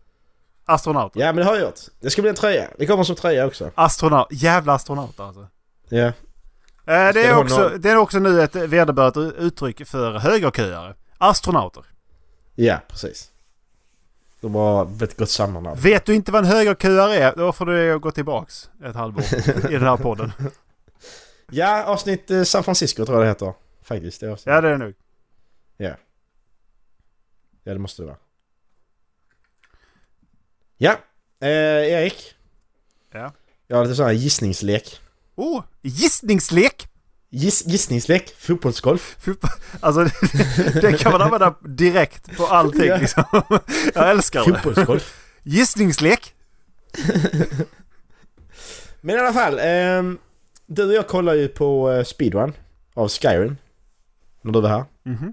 Astronaut. Ja, men det har jag gjort. Det ska bli en tröja. Det kommer som tröja också. Astronaut. Jävla astronaut alltså. Ja. Eh, det, är också, det är också nu ett vederbörligt uttryck för högerköare. Astronauter. Ja, precis. De har ett gott sammanhang. Vet du inte vad en högerköare är, då får du gå tillbaks ett halvår i den här podden. Ja, avsnitt eh, San Francisco tror jag det heter. Faktiskt. Det. Ja, det är det nog. Ja. Ja, det måste det vara. Ja, Eh, Erik? Ja. Jag har lite sån här gissningslek. Oh, gissningslek! Giss, gissningslek? Fotbollsgolf? Alltså det, kan man använda direkt på allting Ja. liksom. Jag älskar det. Fotbollsgolf? Gissningslek! Men i alla fall. ehm, du och jag kollar ju på eh, speedrun av Skyrim. När du var här. Mhm.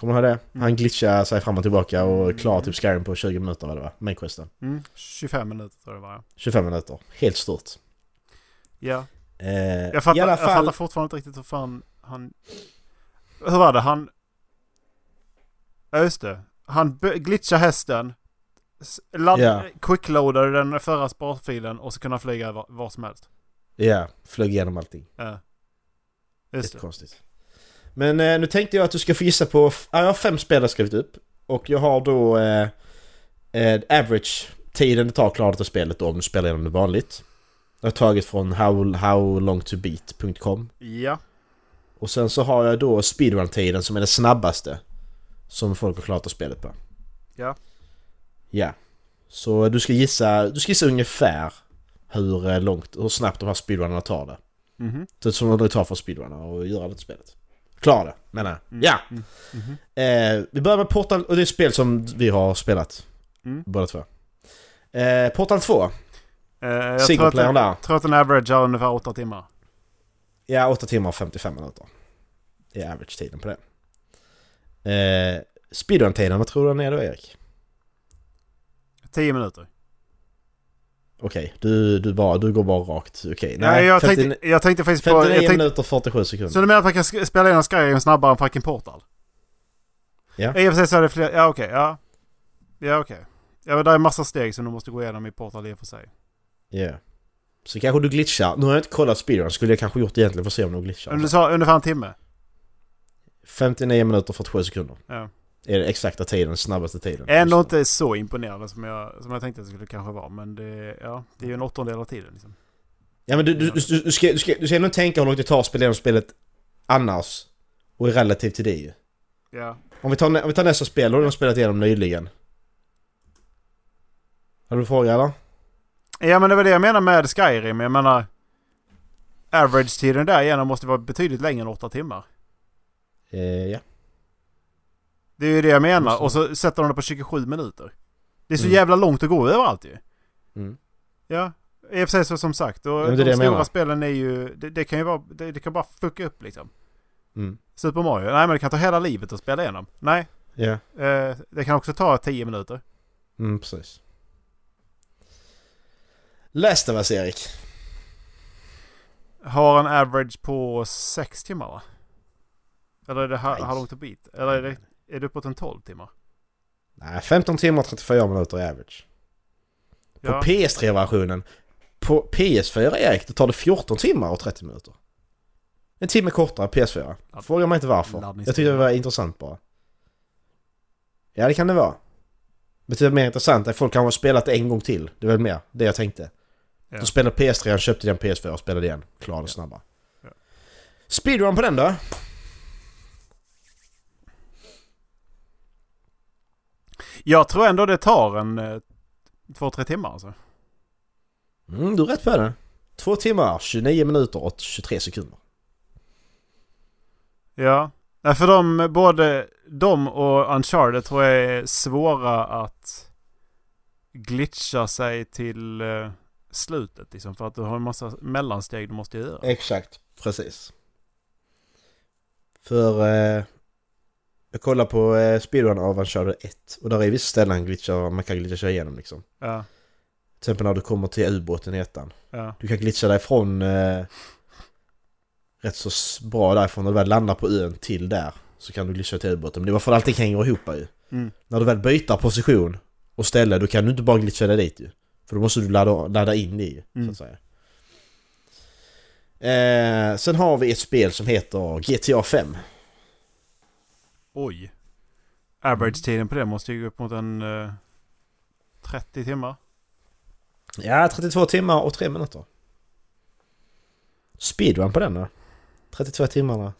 Kommer du ihåg det? Han glitchade sig fram och tillbaka och klarade typ Skyrim på 20 minuter vad det var. Mainquesten. Mm, 25 minuter tror jag det var. 25 minuter. Helt stort. Ja. Eh, Jag fattar, I alla jag fall... fattar fortfarande inte riktigt hur fan han... Hur var det? Han... Ja just det. Han glitchade hästen. Ladd... Ja. Quickloadade den förra sparfilen och så kunde han flyga var, var som helst. Ja, flög igenom allting. Ja. Just det. Jättekonstigt. Men eh, nu tänkte jag att du ska få gissa på... Ja, jag har fem spel jag skrivit upp. Och jag har då... Eh, eh, average tiden det tar att klara detta spelet då, om du spelar igenom det vanligt. Jag har tagit från how, howlongtobeat.com. Ja. Och sen så har jag då speedrun-tiden som är det snabbaste. Som folk har klarat av spelet på. Ja. Ja. Så du ska gissa, du ska gissa ungefär hur eh, långt, hur snabbt de här speedrunnerna tar det. Mhm. Det som det tar för speedrunner att göra det spelet. Klara menar jag. Mm. Ja! Mm. Mhm. Eh, vi börjar med Portal, och det är ett spel som vi har spelat. Mm. Båda två. Eh, Portal 2, Eh, jag tror att, den, där. tror att den average har ungefär 8 timmar. Ja, 8 timmar och 55 minuter. Det är average-tiden på det. Eh, Speedrun-tiden, vad tror du den är då Erik? 10 minuter. Okej, du, du, bara, du går bara rakt. Okej, Nej, jag, 50 tänkte, jag tänkte faktiskt på... 59 Jag tänkte, minuter och 47 sekunder. så du menar att man kan spela igenom Skyrim snabbare än fucking Portal? Ja. I och för sig så är det fler... Ja okej, ja. Ja okej. Ja men det är massa steg som du måste gå igenom i Portal i och för sig. Ja. Så kanske du glitchar. Nu har jag inte kollat speedrun, skulle jag kanske gjort det egentligen för att se om du glitchar. Du sa ungefär en timme? 59 minuter och 47 sekunder. Ja. Är det exakta tiden, den snabbaste tiden. Ändå inte så imponerande som jag, som jag tänkte att det skulle kanske vara. Men det, ja, det är ju en åttondel av tiden liksom. Ja men du, du, du, du, ska, du, ska, du ska ändå tänka hur långt det tar att spela igenom spelet annars. Och relativt till det ju. Ja. Om vi tar, om vi tar nästa spel, har du spelat igenom nyligen. Har du en fråga eller? Ja men det var det jag menar med Skyrim. Jag menar... Average-tiden där igenom måste vara betydligt längre än åtta timmar. Eh, ja. Det är ju det jag menar. Och så sätter de det på 27 minuter. Det är så Mm. jävla långt att gå överallt ju. Mm. Ja. I och för sig så som sagt. Och det de stora spelen är ju... Det, det kan ju vara... Det, det kan bara fucka upp liksom. Mm. Super Mario. Nej men det kan ta hela livet att spela igenom. Nej. Ja. Eh, det kan också ta 10 minuter. Mm, precis. Last of Us, Erik. Har en average på 6 timmar va? Eller är det Nej. How long to beat? Eller är det, är det uppåt en 12 timmar? Nej, 15 timmar och 34 minuter är average. På Ja. PS3-versionen. På PS4, Erik, då tar det 14 timmar och 30 minuter. En timme kortare PS4. Ja. Fråga mig inte varför. Jag tyckte det var intressant bara. Ja, det kan det vara. Betyder mer intressant att folk kan ha spelat det en gång till. Det är väl mer det jag tänkte. Ja. Så spelade PS3, köpte den PS4 och spelade igen. Klarade Ja. snabbare. Ja. Speedrun på den då? Jag tror ändå det tar en eh, två, tre timmar alltså. Mm, du är rätt på det. Två timmar, 29 minuter och 23 sekunder. Ja. Nej, för de, både de och Uncharted tror jag är svåra att glitcha sig till eh, slutet liksom. För att du har en massa mellansteg du måste göra. Exakt. Precis. För eh, jag kollar på eh, speedrun av Uncharted 1 och där är vissa ställen glitchar, man kan glitcha sig igenom liksom. Ja. Till exempel när du kommer till ubåten i ettan. Ja. Du kan glitcha därifrån eh, rätt så bra därifrån när du väl landar på ön till där. Så kan du glitcha till ubåten. Men det är varför allting hänger ihop ju. Mm. När du väl byter position och ställe då kan du inte bara glitcha dig dit ju. För då måste du ladda, ladda in det ju, Mm. så att säga. Eh, sen har vi ett spel som heter GTA 5. Oj. Average-tiden på det måste ju gå upp mot en eh, 30 timmar. Ja, 32 timmar och 3 minuter. Speedrun på den då? 32 timmarna.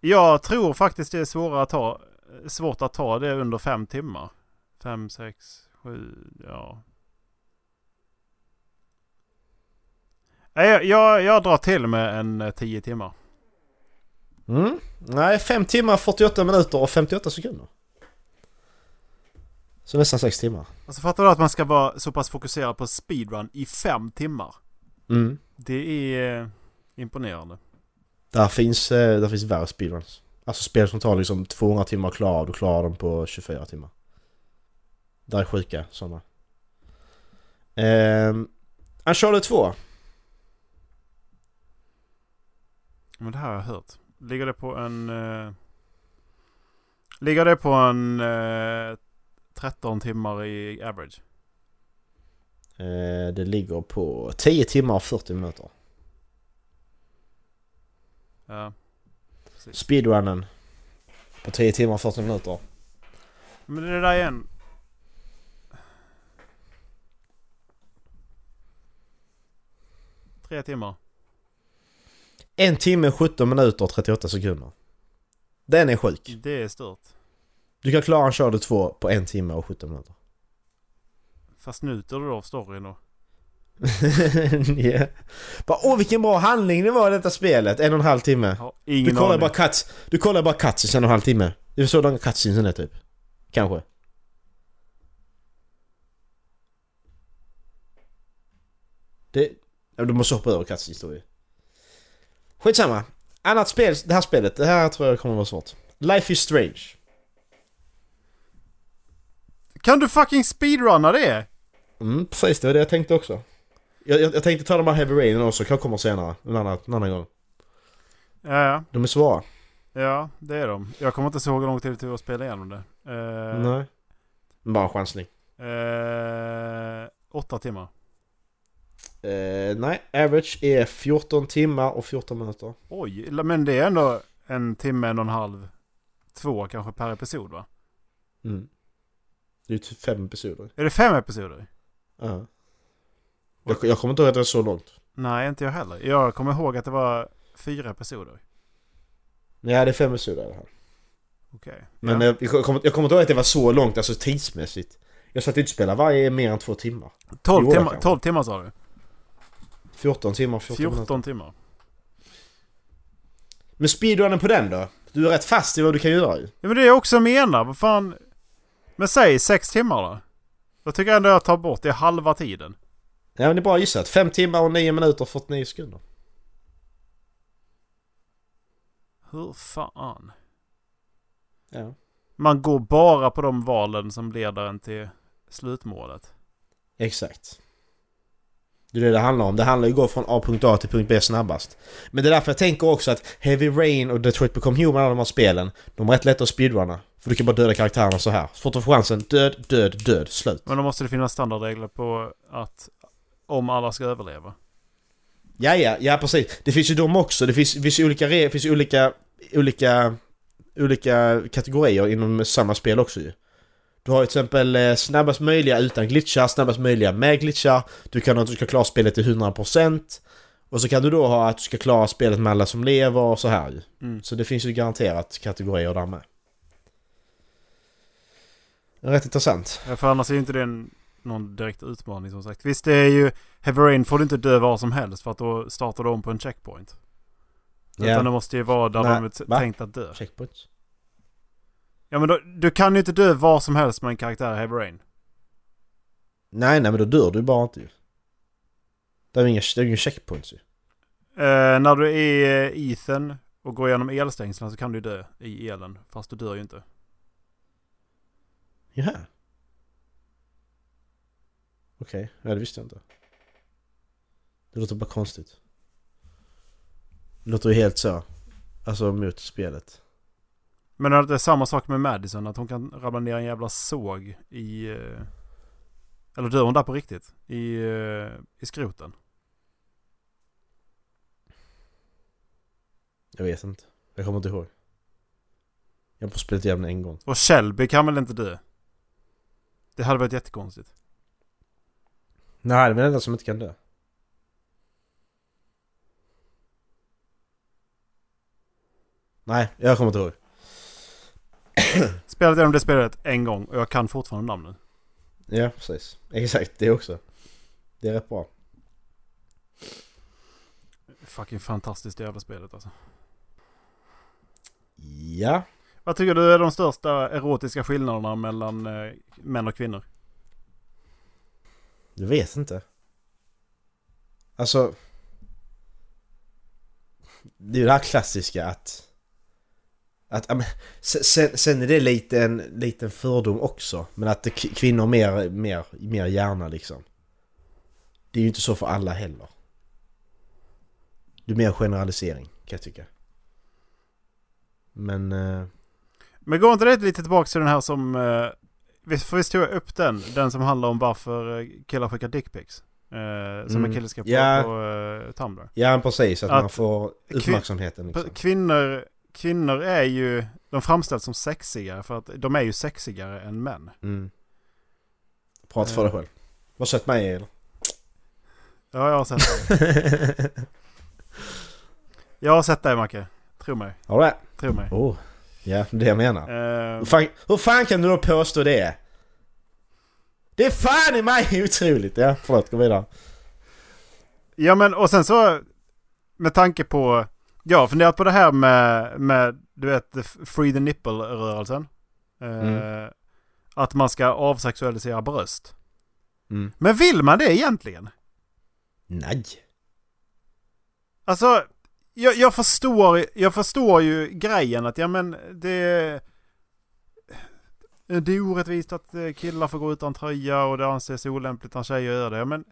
Jag tror faktiskt det är svårare att ta, svårt att ta det under fem timmar. Fem, sex, sju, ja. Jag, jag, jag drar till med en eh, tio timmar. Mm. Nej, 5 timmar, 48 minuter och 58 sekunder. Så nästan 6 timmar. Alltså fattar du att man ska vara så pass fokuserad på speedrun i fem timmar? Mm. Det är eh, imponerande. Där finns, eh, där finns värre speedruns. Alltså spel som tar liksom 200 timmar klara av, du klarar dem på 24 timmar. Där är sjuka sådana. Ehm, Uncharted 2. Men det här har jag hört. Ligger det på en... Eh, ligger det på en eh, 13 timmar i average? Eh, det ligger på 10 timmar och 40 minuter. Ja. Speedrunnen. På 10 timmar och 40 minuter. Men det där är en... Tre timmar. En timme, 17 minuter och 38 sekunder. Den är sjuk. Det är stört. Du kan klara Uncharted 2 på en timme och 17 minuter. Fast njuter du då av storyn då? yeah. Bara, åh vilken bra handling det var i detta spelet, en och en halv timme. Har Du kollar aning. bara cuts, du kollar bara cutscenes en och en halv timme. Det är så långa cutscenesen är typ. Kanske. Det... Ja, du måste hoppa över cutscenes historia. Skitsamma. Annat spel, det här spelet, det här tror jag kommer vara svårt. Life is Strange. Kan du fucking speedrunna det? Mm, precis det var det jag tänkte också. Jag, jag, jag tänkte ta de här Heavy Rain också, kan komma senare. En annan, en annan gång. Ja, ja. De är svåra. Ja, det är de. Jag kommer inte ihåg hur lång tid det tog att spela igenom det. Eh, Nej. Bara en chansning. eh, åtta timmar. Eh, nej, average är 14 timmar och 14 minuter. Oj, men det är ändå en timme, en och en halv, två kanske per episod va? Mm. Det är typ fem episoder. Är det fem episoder? Ja. Jag, jag kommer inte ihåg att det var så långt. Nej, inte jag heller. Jag kommer ihåg att det var fyra episoder. Nej, det är fem episoder i alla fall. Okej. Men ja. jag, kommer, jag kommer inte ihåg att det var så långt, alltså tidsmässigt. Jag satt inte och spelade varje mer än två timmar. 12, jo, det timmar, kanske. 12 timmar sa du? 14 timmar, 14, 14, minuter. timmar. Men speedrunnen på den då? Du är rätt fast i vad du kan göra ju. Ja men det är jag också menar. Vad fan. Men säg sex timmar då. Då tycker jag ändå jag tar bort det halva tiden. Ja men det är bra gissat. 5 timmar och 9 minuter och 49 sekunder. Hur fan? Ja. Man går bara på de valen som leder en till slutmålet. Exakt. Det är det det handlar om. Det handlar ju om att gå från A.A till punkt B snabbast. Men det är därför jag tänker också att Heavy Rain och Detroit Become Human, alla de här spelen, de är rätt lätta att speedrunna. För du kan bara döda karaktärerna så här. Så fort du får chansen, död, död, död, slut. Men då måste det finnas standardregler på att om alla ska överleva. Ja, ja, ja precis. Det finns ju de också. Det finns, finns olika, re- finns olika, olika, olika kategorier inom samma spel också ju. Du har till exempel eh, snabbast möjliga utan glitchar, snabbast möjliga med glitchar. Du kan ha att du ska klara spelet till 100%. Och så kan du då ha att du ska klara spelet med alla som lever och så här ju. Mm. Så det finns ju garanterat kategorier där med. Rätt intressant. Ja, För annars är ju inte det en, någon direkt utmaning som sagt. Visst det är ju Heavy Rain får du inte dö var som helst för att då startar du om på en checkpoint. Ja. Utan det måste ju vara där Nej, de är tänkt att dö. Checkpoints. Ja men då, du kan ju inte dö var som helst med en karaktär i Heavy Rain. Nej, nej men då dör du bara inte ju. Det är ju inga, det är inga checkpoints ju. Eh, när du är i Ethan och går igenom elstängslen så kan du dö i elen. Fast du dör ju inte. Jaha. Okej, ja det visste jag inte. Det låter bara konstigt. Det låter ju helt så. Alltså mot spelet. Men det är samma sak med Madison. Att hon kan rabbla ner en jävla såg i... eh, Eller dör hon där på riktigt? I, eh, i skroten. Jag vet inte. Jag kommer inte ihåg. Jag har spelat igenom en gång. Och Shelby kan väl inte dö? Det hade varit jättekonstigt. Nej, det är den enda som inte kan dö. Nej, jag kommer inte ihåg. Spelat igenom det spelet en gång och jag kan fortfarande namnen. Ja, precis. Exakt, det också. Det är rätt bra. Fucking fantastiskt jävla spelet alltså. Ja. Vad tycker du är de största erotiska skillnaderna mellan eh, män och kvinnor? Jag vet inte. Alltså... Det är ju det här klassiska att... att men, sen- sen, är det lite en liten fördom också. Men att det, kvinnor mer, mer, mer hjärna liksom. Det är ju inte så för alla heller. Det är mer generalisering kan jag tycka. Men... Eh, Men går inte det lite tillbaka till den här som... Eh, för visst tog jag upp den? Den som handlar om varför eh, killar skickar dickpics. Eh, som Mm. en kille ska på, Ja. på eh, Tumblr. ja precis, att, Att man får uppmärksamheten liksom. Kvinnor, kvinnor är ju... De framställs som sexigare för att de är ju sexigare än män. Mm. Prata för dig själv. Har du sett mig eller? Ja, jag har sett det. Jag har sett dig Macke. Tro mig. Har du det? Tro mig. Oh. Ja, det är det jag menar. Eh, Hur fan, hur fan kan du då påstå det? Det är fan i mig otroligt! Ja, förlåt, gå vidare. Ja men och sen så med tanke på jag har funderat på det här med, med du vet free the nipple rörelsen. Eh, Mm. Att man ska avsexualisera bröst. Mm. Men vill man det egentligen? Nej. Alltså jag, jag förstår jag förstår ju grejen att ja men det det är orättvist att killar får gå utan tröja och det anses olämpligt när tjejer gör det. Men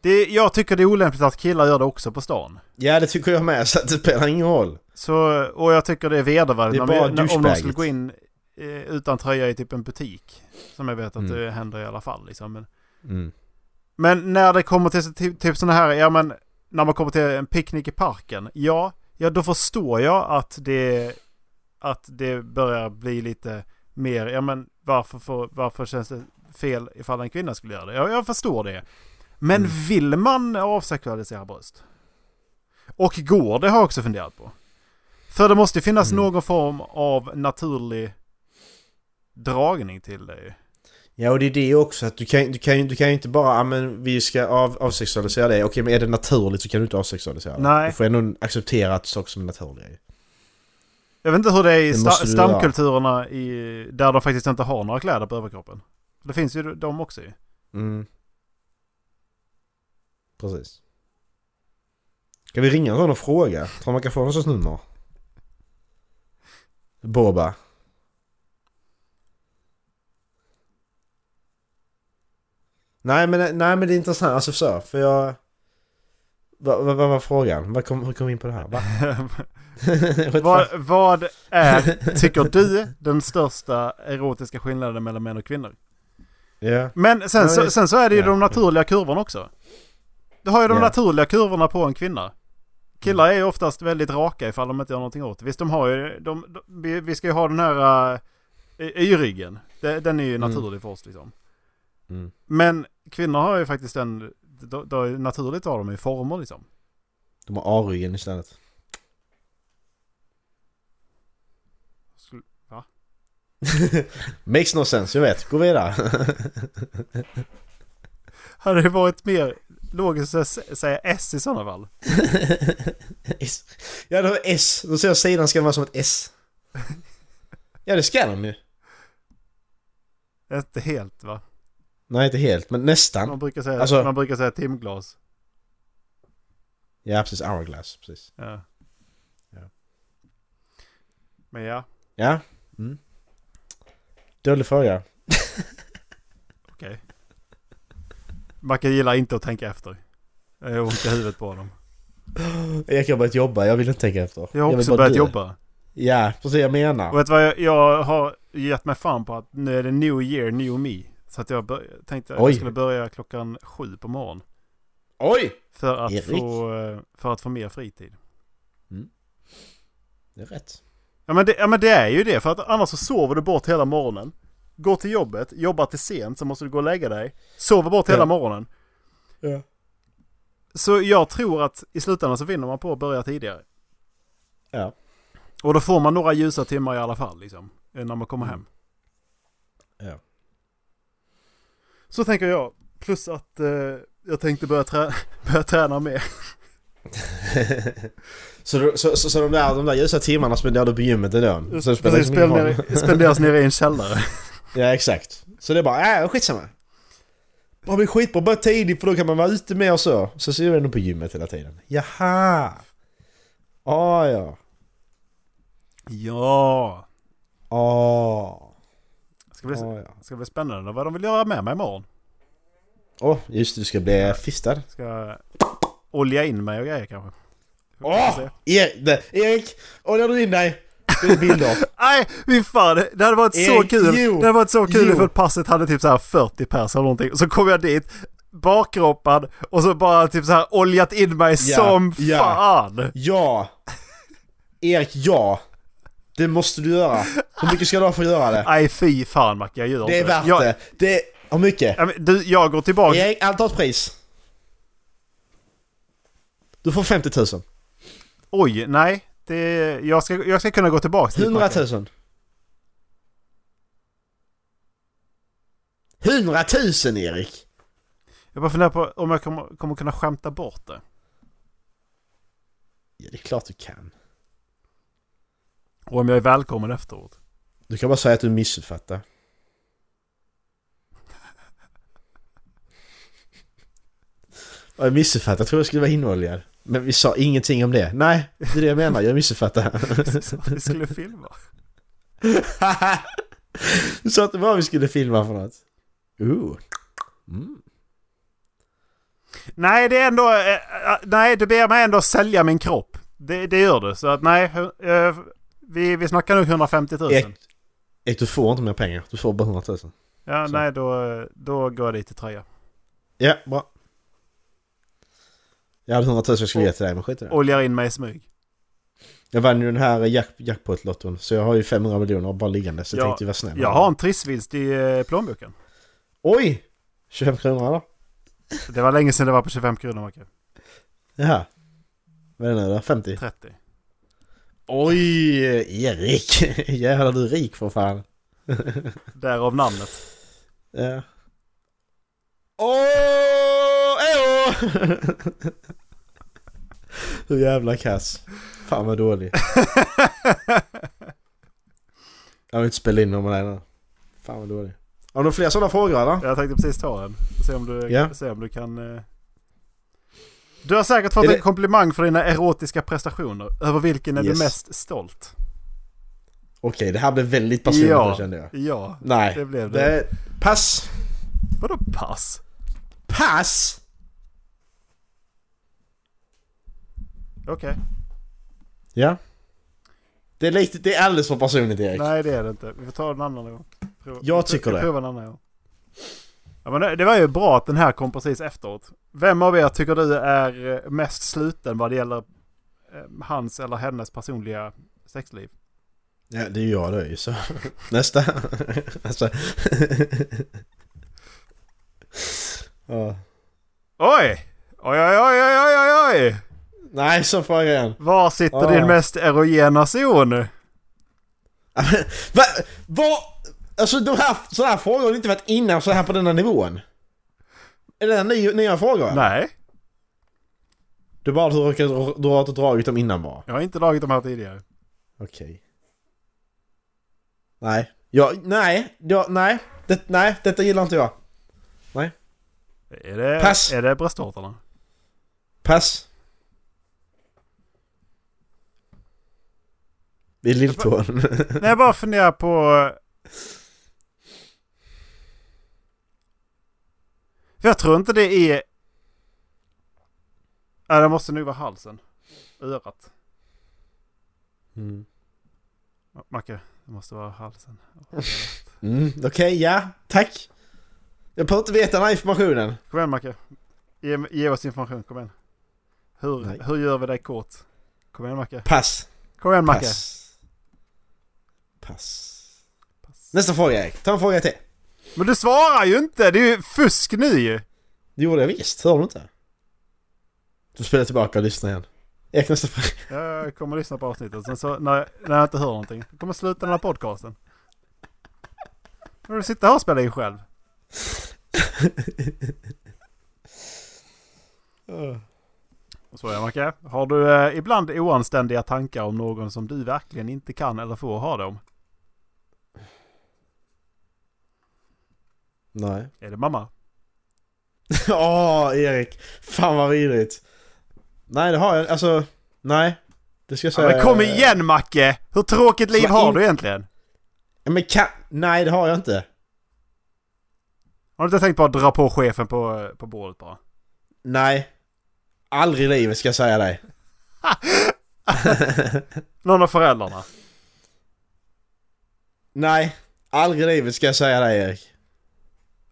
det, jag tycker det är olämpligt att killar gör det också på stan. Ja, det tycker jag med, så att det spelar ingen roll. Så, och jag tycker det är vedervärdigt när- om de skulle gå in eh, utan tröja i typ en butik. Som jag vet att Mm. det händer i alla fall. Liksom. Men, Mm. men när det kommer till typ, typ sådana här, ja men när man kommer till en picknick i parken. Ja, ja då förstår jag att det, att det börjar bli lite mer, ja men varför, får, varför känns det fel ifall en kvinna skulle göra det? Ja, jag förstår det. Men Mm. vill man avsexualisera bröst? Och går det har jag också funderat på. För det måste finnas Mm. någon form av naturlig dragning till det ju. Ja, och det är det också att du kan, du kan, du kan ju inte bara, men vi ska av, avsexualisera det. Okej, men är det naturligt så kan du inte avsexualisera det. Nej. Du får ändå acceptera att saker som är naturliga. Jag vet inte hur det är i Det sta- stamkulturerna i, där de faktiskt inte har några kläder på överkroppen. Det finns ju de också ju. Mm. Precis. Ska vi ringa någon och fråga? Tror man kan få någon sorts nummer? Boba. Nej men, nej men det är intressant, alltså så, för jag... Vad vad- vad var frågan? Vad kom, hur kom vi in på det här? Va? Vad, vad är, tycker du, den största erotiska skillnaden mellan män och kvinnor? Ja. Men sen, så, sen så är det ju ja. de naturliga kurvorna också. Du har ju de Ja. naturliga kurvorna på en kvinna. Killar är ju oftast väldigt raka ifall de inte gör någonting åt det. Visst, de har ju... De, de, vi, ska ju ha den här uh, y-ryggen. Det- Den är ju Mm. naturlig för oss liksom. Mm. Men kvinnor har ju faktiskt den... Då, då, naturligt har de ju former liksom. De har A-ryggen istället. Skulle- Va? Makes no sense, jag vet. Gå vidare. Hade det varit mer logiskt att sä- säga S i sådana fall? S. Ja, det var S. Då ser jag sidan ska vara som ett S. Ja, det ska de ju. Inte helt va? Nej, inte helt, men nästan. Man brukar säga, Alltså- man brukar säga timglas. Ja, precis. Hourglass, precis. Ja. Ja. Men ja, Ja. Mm. Dålig fråga. okej. Macke gillar inte att tänka efter. Jag har ont i huvudet på honom. Jag har börjat jobba, jag vill inte tänka efter. Jag har också bara börjat dö. jobba. Ja, precis jag menar. Och vet du vad jag, jag har gett mig fan på att nu är det new year, new me. Så att jag bör, tänkte att Oj. jag skulle börja klockan sju på morgonen. Oj! För att, Erik. få, eh, för att få mer fritid. Det är rätt. Ja men, det, ja men det är ju det, för att annars så sover du bort hela morgonen. Går till jobbet, jobbar till sent, så måste du gå och lägga dig. Sover bort hela Ja. morgonen. Ja. Så jag tror att i slutändan så vinner man på att börja tidigare. Ja. Och då får man några ljusa timmar i alla fall liksom. eh, När man kommer hem. Ja. Så tänker jag. Plus att eh, jag tänkte börja, trä börja träna mer. Så, så, så, så de, där, de där ljusa timmarna spenderar du på gymmet ändå? Precis, liksom spenderas nere i en källare. Ja exakt. Så det är bara, äh, skitsamma. Bara bli skitbra, bara tidigt för då kan man vara ute mer och så. Så ser du ändå på gymmet hela tiden. Jaha! Ah, ja. Ja. Ah. Ska bli, Ah, ja. ska bli spännande vad de vill göra med mig imorgon. Åh, just det, du ska bli fistad. Ska jag olja in mig och grejer kanske. Åh! Erik, det- Erik! Oljar du in dig? Det är bilder. Nej, fy fan. Det det hade varit så Erik, kul. jo, det hade varit så kul ifall passet hade typ så här 40 pers eller någonting. Så kom jag dit, bakroppad och så bara typ så här oljat in mig Ja, som ja. fan. Ja! Erik, ja! Det måste du göra. Hur mycket ska du ha för att göra det? Nej, fy fan Macke, jag gör Det är inte värt jag, det. Det är... Hur mycket? Ja, men Du, jag går tillbaka. Erik, allt har ett pris. Du får 50 000. Oj, nej. Det, jag, ska, jag ska kunna gå tillbaka dit, 100 Macke. 000. 100 000 Erik! Jag bara funderar på om jag kommer, kommer kunna skämta bort det. Ja, det är klart du kan. Och om jag är välkommen efteråt. Du kan bara säga att du missuppfattar. Ja, Jag missuppfattade, jag tror jag skulle vara inoljad. Men vi sa ingenting om det. Nej, det är det jag menar, jag missuppfattade. Vi skulle filma. du sa inte vad vi skulle filma för något. Ooh. Mm. Nej, det är ändå... eh, eh, nej, du ber mig ändå sälja min kropp. Det, det gör du. Så att nej, eh, vi, vi snackar nog 150 000. Ek, Ek, du får inte mer pengar. Du får bara 100 000. Ja, så. nej, då, då går jag dit i tröja. Ja, bra. Jag hade 100 000 jag skulle ge till dig, men skit i det. Oljar in mig i smyg. Jag vann ju den här jack, jackpot-lotton, så jag har ju 500 miljoner bara liggande, så jag Ja, tänkte vara snäll. Jag har en trissvinst i eh, plånboken. Oj! 25 kronor eller? Det var länge sedan det var på 25 kronor, Macke. Jaha. Vad är det nu då? 50? 30. Oj! Erik! Jävlar du är rik för fan. Därav namnet. Ja. Åh! Hur jävla kass. Fan vad dålig. Jag vill inte spela in med dig nu. Fan vad dålig. Har du fler sådana frågor eller? Jag tänkte precis ta en. Se om du, Ja. se om du kan... eh. Du har säkert fått det- en komplimang för dina erotiska prestationer. Över vilken är Yes. du mest stolt? Okej, det här blev väldigt personligt Ja. kände jag. Ja, Nej. det blev det. det. Pass! Vadå pass? Pass! Okej. Ja. Det är, lite, det är alldeles för personligt Erik. Nej det är det inte. Vi får ta en annan gång. Prova, Jag tycker det. provar en annan gång. Ja, men det- var ju bra att den här kom precis efteråt. Vem av er tycker du är eh, mest sluten vad det gäller eh, hans eller hennes personliga sexliv? Ja, det är ju jag det är ju så. Nästa. alltså. ja. Oj, oj, oj, oj, oj, oj, oj! Nej, så frågar jag igen. Var sitter Ah. din mest erogena zon? Va? Vad? Alltså de här, sådana här frågor har inte varit innan så här på denna nivån. Är det nya, nya frågor? Nej, Du bara du, råkar- du har inte dragit dem innan bara? jag har inte dragit de här tidigare. Okej. Nej. Ja, nej. Ja, nej. Det, nej, detta gillar inte jag. Är det, Pass. Är det bröstvårtorna? Pass. Det är lilltån. Nej, jag bara funderar på... För jag tror inte det är... Nej, det måste nog vara halsen. Örat. Mm, Macke, det måste vara halsen. mm okej, ja. Tack. Jag behöver inte veta den här informationen. Kom igen Macke. Ge, ge oss information, kom igen. Hur, Nej. hur gör vi dig kort? Kom igen Macke. Pass. Kom igen Macke. Pass. Pass. Nästa fråga Erik. Ta en fråga till. Men du svarar ju inte! Det är ju fusk nu ju! Det gjorde jag visst. Hör du inte? Du spelar tillbaka och lyssnar igen. Erik nästa fråga. Jag kommer att lyssna på avsnittet. Sen så när, när jag inte hör någonting. Jag kommer sluta den här podcasten. Men du sitter här och spelar in själv. Så är Macke. Har du eh, ibland oanständiga tankar om någon som du verkligen inte kan eller får ha dem? Nej. Är det mamma? Åh, Erik. Fan vad vidrigt. Nej, det har jag Alltså, nej. Det ska jag Ja, säga. men kom igen Macke! Hur tråkigt liv har in- du egentligen? Ja, Men kan... Nej, det har jag inte. Har du inte tänkt på att dra på chefen på, på bordet bara? Nej. Aldrig i livet ska jag säga dig. Någon av föräldrarna? Nej. Aldrig i livet ska jag säga dig, Erik.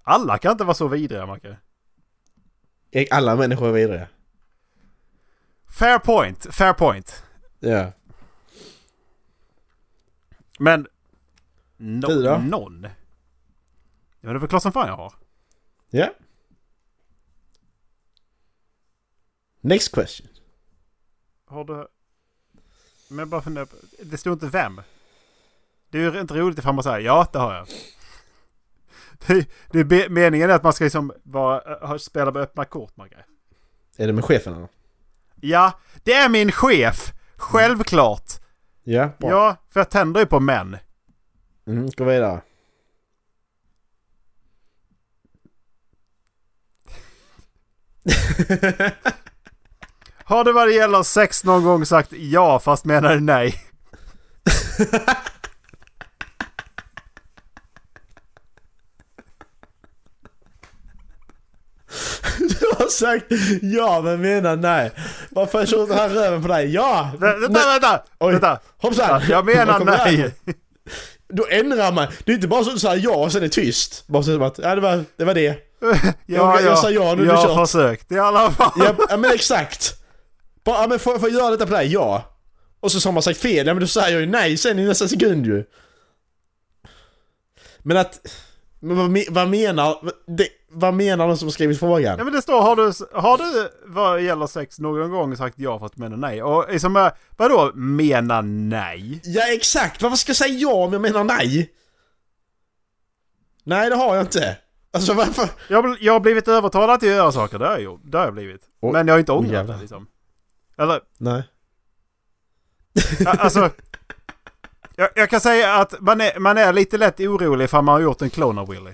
Alla kan inte vara så vidriga Macke. Alla människor är vidriga. Fair point, fair point. Ja. Men... No, Du då? någon? Ja det är väl klart som fan jag har. Ja. Next question. Har du... Men jag bara funderar på... Det står inte vem. Det är ju inte roligt ifall man säger ja det har jag. Det, det meningen är att man ska liksom vara, ha- spela med öppna kort Macke. Är det med chefen eller? Ja, det är min chef! Självklart! Ja, bra. Ja, för jag tänder ju på män. Mm, gå vidare. Har du vad det gäller sex någon gång sagt ja fast menade nej? Du har sagt ja men menar nej. Varför kör inte han röven på dig? Ja! Vä- Vänta, vänta! Oj. Vänta! Hoppsan! Jag menar nej! här? Då ändrar man. Det är inte bara så att du säger ja och sen är tyst. Bara så att, ja det var det. Var det. Ja, Jag- jag sa ja, nu är Jag har försökt i alla fall. Ja, ja men exakt. Bara, ja, men får, får jag göra detta på dig? Ja. Och så har man sagt fel, ja men då säger jag ju nej sen i nästa sekund ju. Men att... Men vad, vad menar... Det, vad menar de som skrivit frågan? Ja men det står har du, har du vad gäller sex någon gång sagt ja fast menar nej? Och liksom, vadå mena nej? Ja exakt, varför ska jag säga ja om jag menar nej? Nej det har jag inte. Alltså varför? Jag, jag har blivit övertalad till att göra saker, det har jag, det har jag blivit. Oj. Men jag har inte ångrat det liksom. Eller, Nej. alltså... Jag, jag kan säga att man är, man är lite lätt orolig för man har gjort en clone av Willy.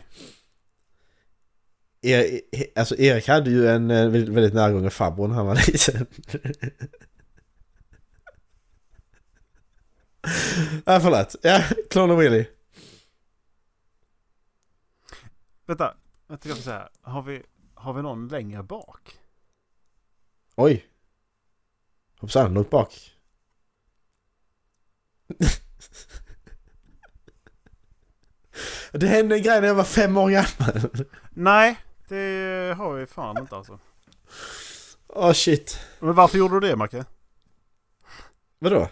Er, alltså Erik hade ju en eh, väldigt, närgången farbror när han var liten. ja förlåt. Ja, och Willy. Vänta, jag ska säga. Har vi, har vi någon längre bak? Oj. Hoppsan, långt bak. det hände en grej när jag var fem år gammal. Nej, det har vi fan inte alltså. Åh oh, shit. Men varför gjorde du det Macke? Vadå?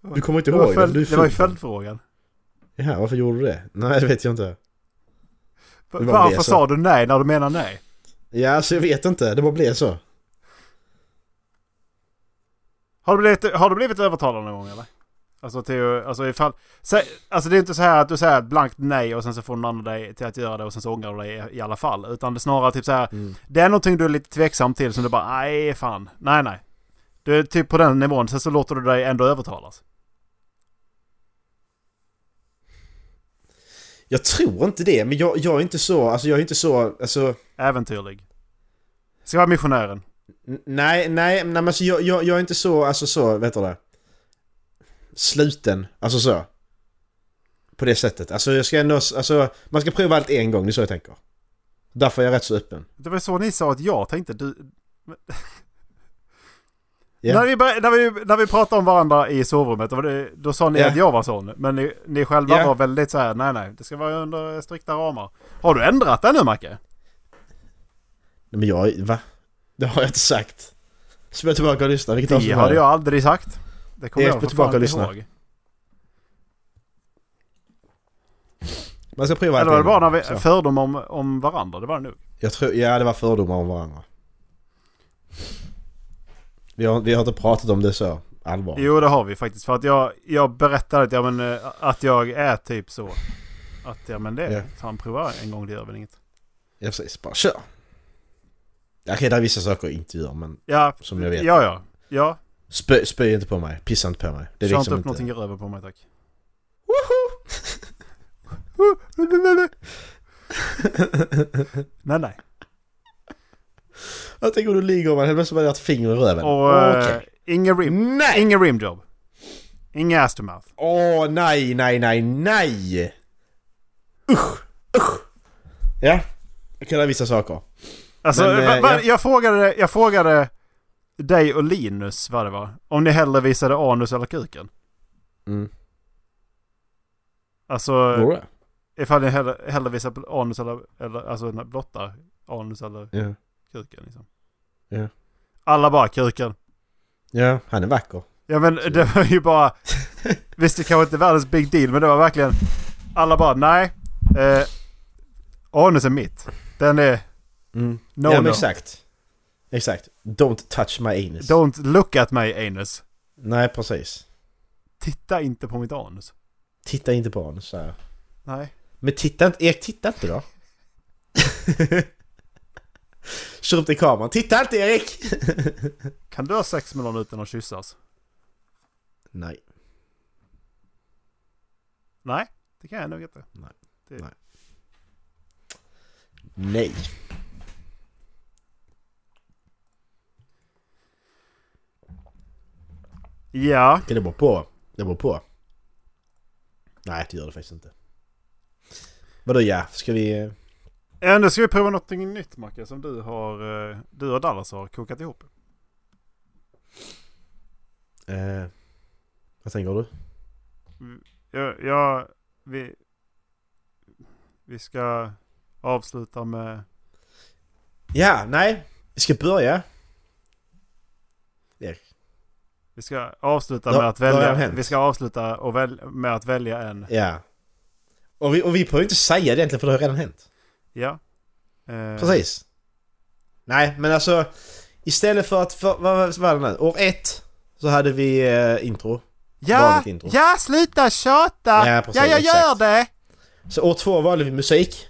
Du kommer inte Det ihåg följd, är det var ju följdfrågan. Ja, varför gjorde du det? Nej, det vet jag inte. Va- Det var Varför det, så. sa du nej när du menar nej? Ja, alltså jag vet inte. Det bara blev så. Har du blivit, har du blivit övertalad någon gång eller? Alltså till alltså ifall... Sä, alltså det är inte så här att du säger ett blankt nej och sen så får någon annan dig till att göra det och sen så ångrar du dig i, i alla fall. Utan det är snarare typ så här. Mm. Det är någonting du är lite tveksam till som du bara nej fan. Nej nej. Du är typ på den nivån. Sen så låter du dig ändå övertalas. Jag tror inte det, men jag, jag är inte så, alltså jag är inte så, alltså... Äventyrlig. Ska vara missionären. Nej, nej, nej men alltså jag, jag, jag är inte så, alltså så, vet du det? Sluten, alltså så. På det sättet. Alltså jag ska ändå, alltså man ska prova allt en gång, det är så jag tänker. Därför är jag rätt så öppen. Det var så ni sa att jag tänkte. Du, Ja. När, vi, bör- när, vi, när vi pratade om varandra i sovrummet, då, var det, då sa ni Ja. att jag var sån. Men ni, ni själva Ja. var väldigt så här, nej nej, det ska vara under strikta ramar. Har du ändrat det nu Macke? Nej, men jag, va? Det har jag inte sagt. Så jag tillbaka och lyssna, vilket Det hade jag aldrig sagt. Det kommer jag för tillbaka och lyssna. ihåg. Man ska prova Eller var det bara när gång, vi så. fördomar om, om varandra? Det var det nog. Jag tror, ja det var fördomar om varandra. Vi har, vi har inte pratat om det så allvarligt. Jo det har vi faktiskt. För att jag, jag berättade att, ja, men, eh, att jag är typ så. Att ja men det, Ja. fan prova en gång det gör väl inget. Ja precis, bara kör. Okej, det är vissa saker jag inte gör men Ja, Som jag vet. Ja ja. Ja, spö, spö inte på mig. Pissa inte på mig. Det är kör liksom inte upp någonting i röven på mig tack. nej nej. Jag tänker om du ligger och man helt plötsligt bara har ett finger i röven. Och eh, ingen rim. Nej! Ingen rimjob. Inga ass to mouth. Åh nej, nej, nej, nej! Usch, usch! Ja, jag kan vissa saker. Alltså, Men, va, eh, va, ja. jag, frågade, jag frågade dig och Linus vad det var. Om ni hellre visade anus eller kuken. Mm. Alltså, Går det? ifall ni hellre, hellre visar anus eller, eller alltså blotta anus eller Ja. kuken liksom. Ja. Alla bara kuken. Ja, han är vacker. Ja men det var ju bara... visst det kanske inte är världens big deal men det var verkligen... Alla bara nej. Eh, anus är mitt. Den är Mm. no ja men no. exakt. Exakt. Don't touch my anus. Don't look at my anus. Nej precis. Titta inte på mitt anus. Titta inte på anus jag. Nej. Men titta inte, Erik titta inte då. Kör upp till kameran. Titta inte Erik! Kan du ha sex med någon utan att kyssas? Nej. Nej, det kan jag nog inte. Nej. Ja. Det beror på. Det beror på. Nej, det gör det faktiskt inte. Vadå ja? Ska vi... eh, Ja, nu ska vi prova någonting nytt Macke som du har... eh, Du och Dallas har kokat ihop. Eh, vad tänker du? Ja, ja vi... Vi ska avsluta med... Ja, nej. Vi ska börja. Erik. Vi ska avsluta Ja, med att välja... Vi ska avsluta och väl, med att välja en. Ja. Och vi, och vi behöver inte säga det egentligen för det har redan hänt. Ja. Eh, Precis. Nej, men alltså istället för att... För, vad var det nu? År ett så hade vi eh, intro. Ja! intro. Ja, sluta tjata! Ja, precis, ja jag gör exakt. det! Så år två valde vi musik.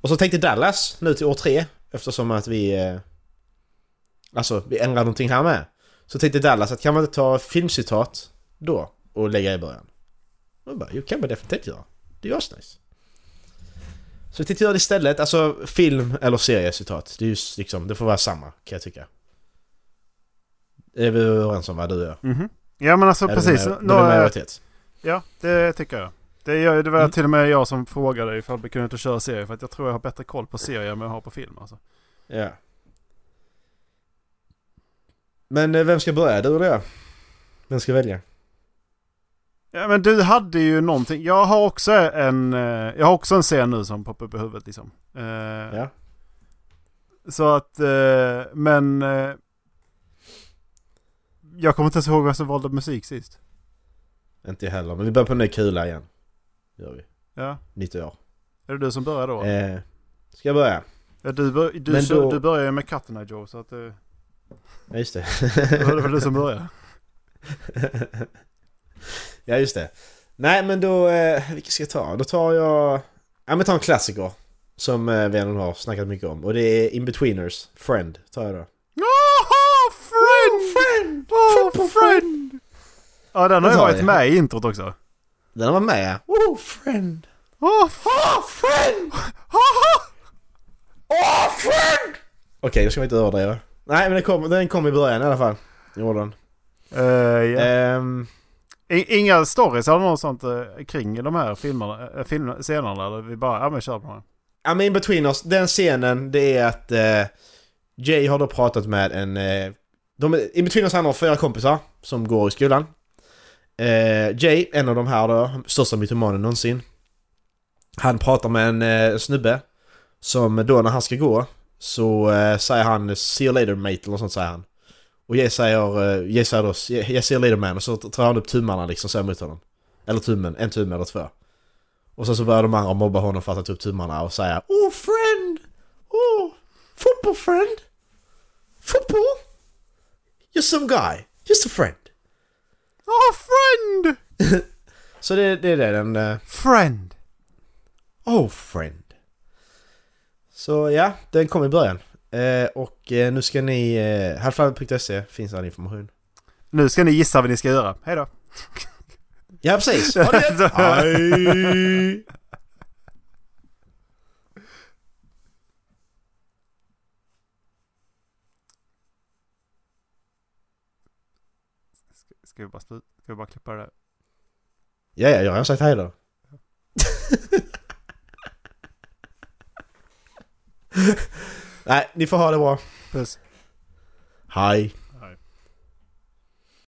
Och så tänkte Dallas nu till år tre eftersom att vi... Eh, alltså vi ändrar någonting här med. Så tänkte Dallas att kan man inte ta filmcitat då och lägga i början? Och jag bara, jo kan man definitivt göra. Det är ju asnice. Så vi tänkte göra det istället, alltså film eller seriecitat. Det är ju s- liksom, det får vara samma kan jag tycka. Är vi överens om vad du gör? Mhm. Ja men alltså det precis. Det är majoritet. ja, det tycker jag. Det, gör- det var Mm. till och med jag som frågade ifall vi kunde inte köra serie. För att jag tror jag har bättre koll på serier än vad jag har på film alltså. Ja. Men eh, vem ska börja? Du eller jag? Vem ska välja? Ja men du hade ju någonting. Jag har också en, eh, jag har också en scen nu som poppar upp i huvudet liksom. Eh, Ja. Så att, men... Jag kommer inte ens ihåg vem som valde musik sist. Inte jag heller, men vi börjar på en ny kula igen. Gör vi. Ja. Nytt år. Är det du som börjar då? Eh, ska jag börja? Ja, du, bör, du, då- du börjar ju med Eye Joe så att Ja, just det. det var var du som började. ja, just det. Nej, men då... Eh, vilka ska jag ta? Då tar jag... Ja, men ta en klassiker. Som eh, vi redan har snackat mycket om. Och det är In-Betweeners. Friend, tar jag då. Oh, friend! friend! Oh, friend! Ja, den har ju varit jag. med i introt också. Den var med ja. Oh, friend! Oh, Oh, friend! Oh, friend! Okej, då ska vi inte överdriva. Nej, men den kom, den kom i början i alla fall. Gjorde den. Uh, ja. Ehm, I- Inga stories eller något sånt eh, kring de här filmerna, äh, film, scenerna? Eller vi bara, ja men kör på den. Ja men between us, den scenen det är att eh, Jay har då pratat med en... Eh, de, in between us han har fyra kompisar som går i skolan. Eh, Jay, en av de här då, största mytomanen någonsin. Han pratar med en eh, snubbe som då när han ska gå så eh, säger han 'See you later mate' eller något sånt säger han. Och Jay säger, eh, Jay säger då 'Yeah, see you later man' och så tar han upp tummarna liksom så mot honom. Eller tummen, en tumme eller två. Och sen så börjar de andra mobba honom för att ha tagit upp tummarna och säga Oh friend! Oh! Football friend! Football! Just some guy. Just a friend. Oh friend! Så det, det är det den... eh, Friend. Oh friend. Så ja, den kom i början. Eh, och eh, nu ska ni... Eh, Halvfallet.se finns all information. Nu ska ni gissa vad ni ska göra. Hej då. Ja precis! Ha det! Hej! Ska vi bara, ska vi bara klippa det där? Ja, ja, jag har sagt hej då. Nej, ni får ha det bra. Puss. Hej.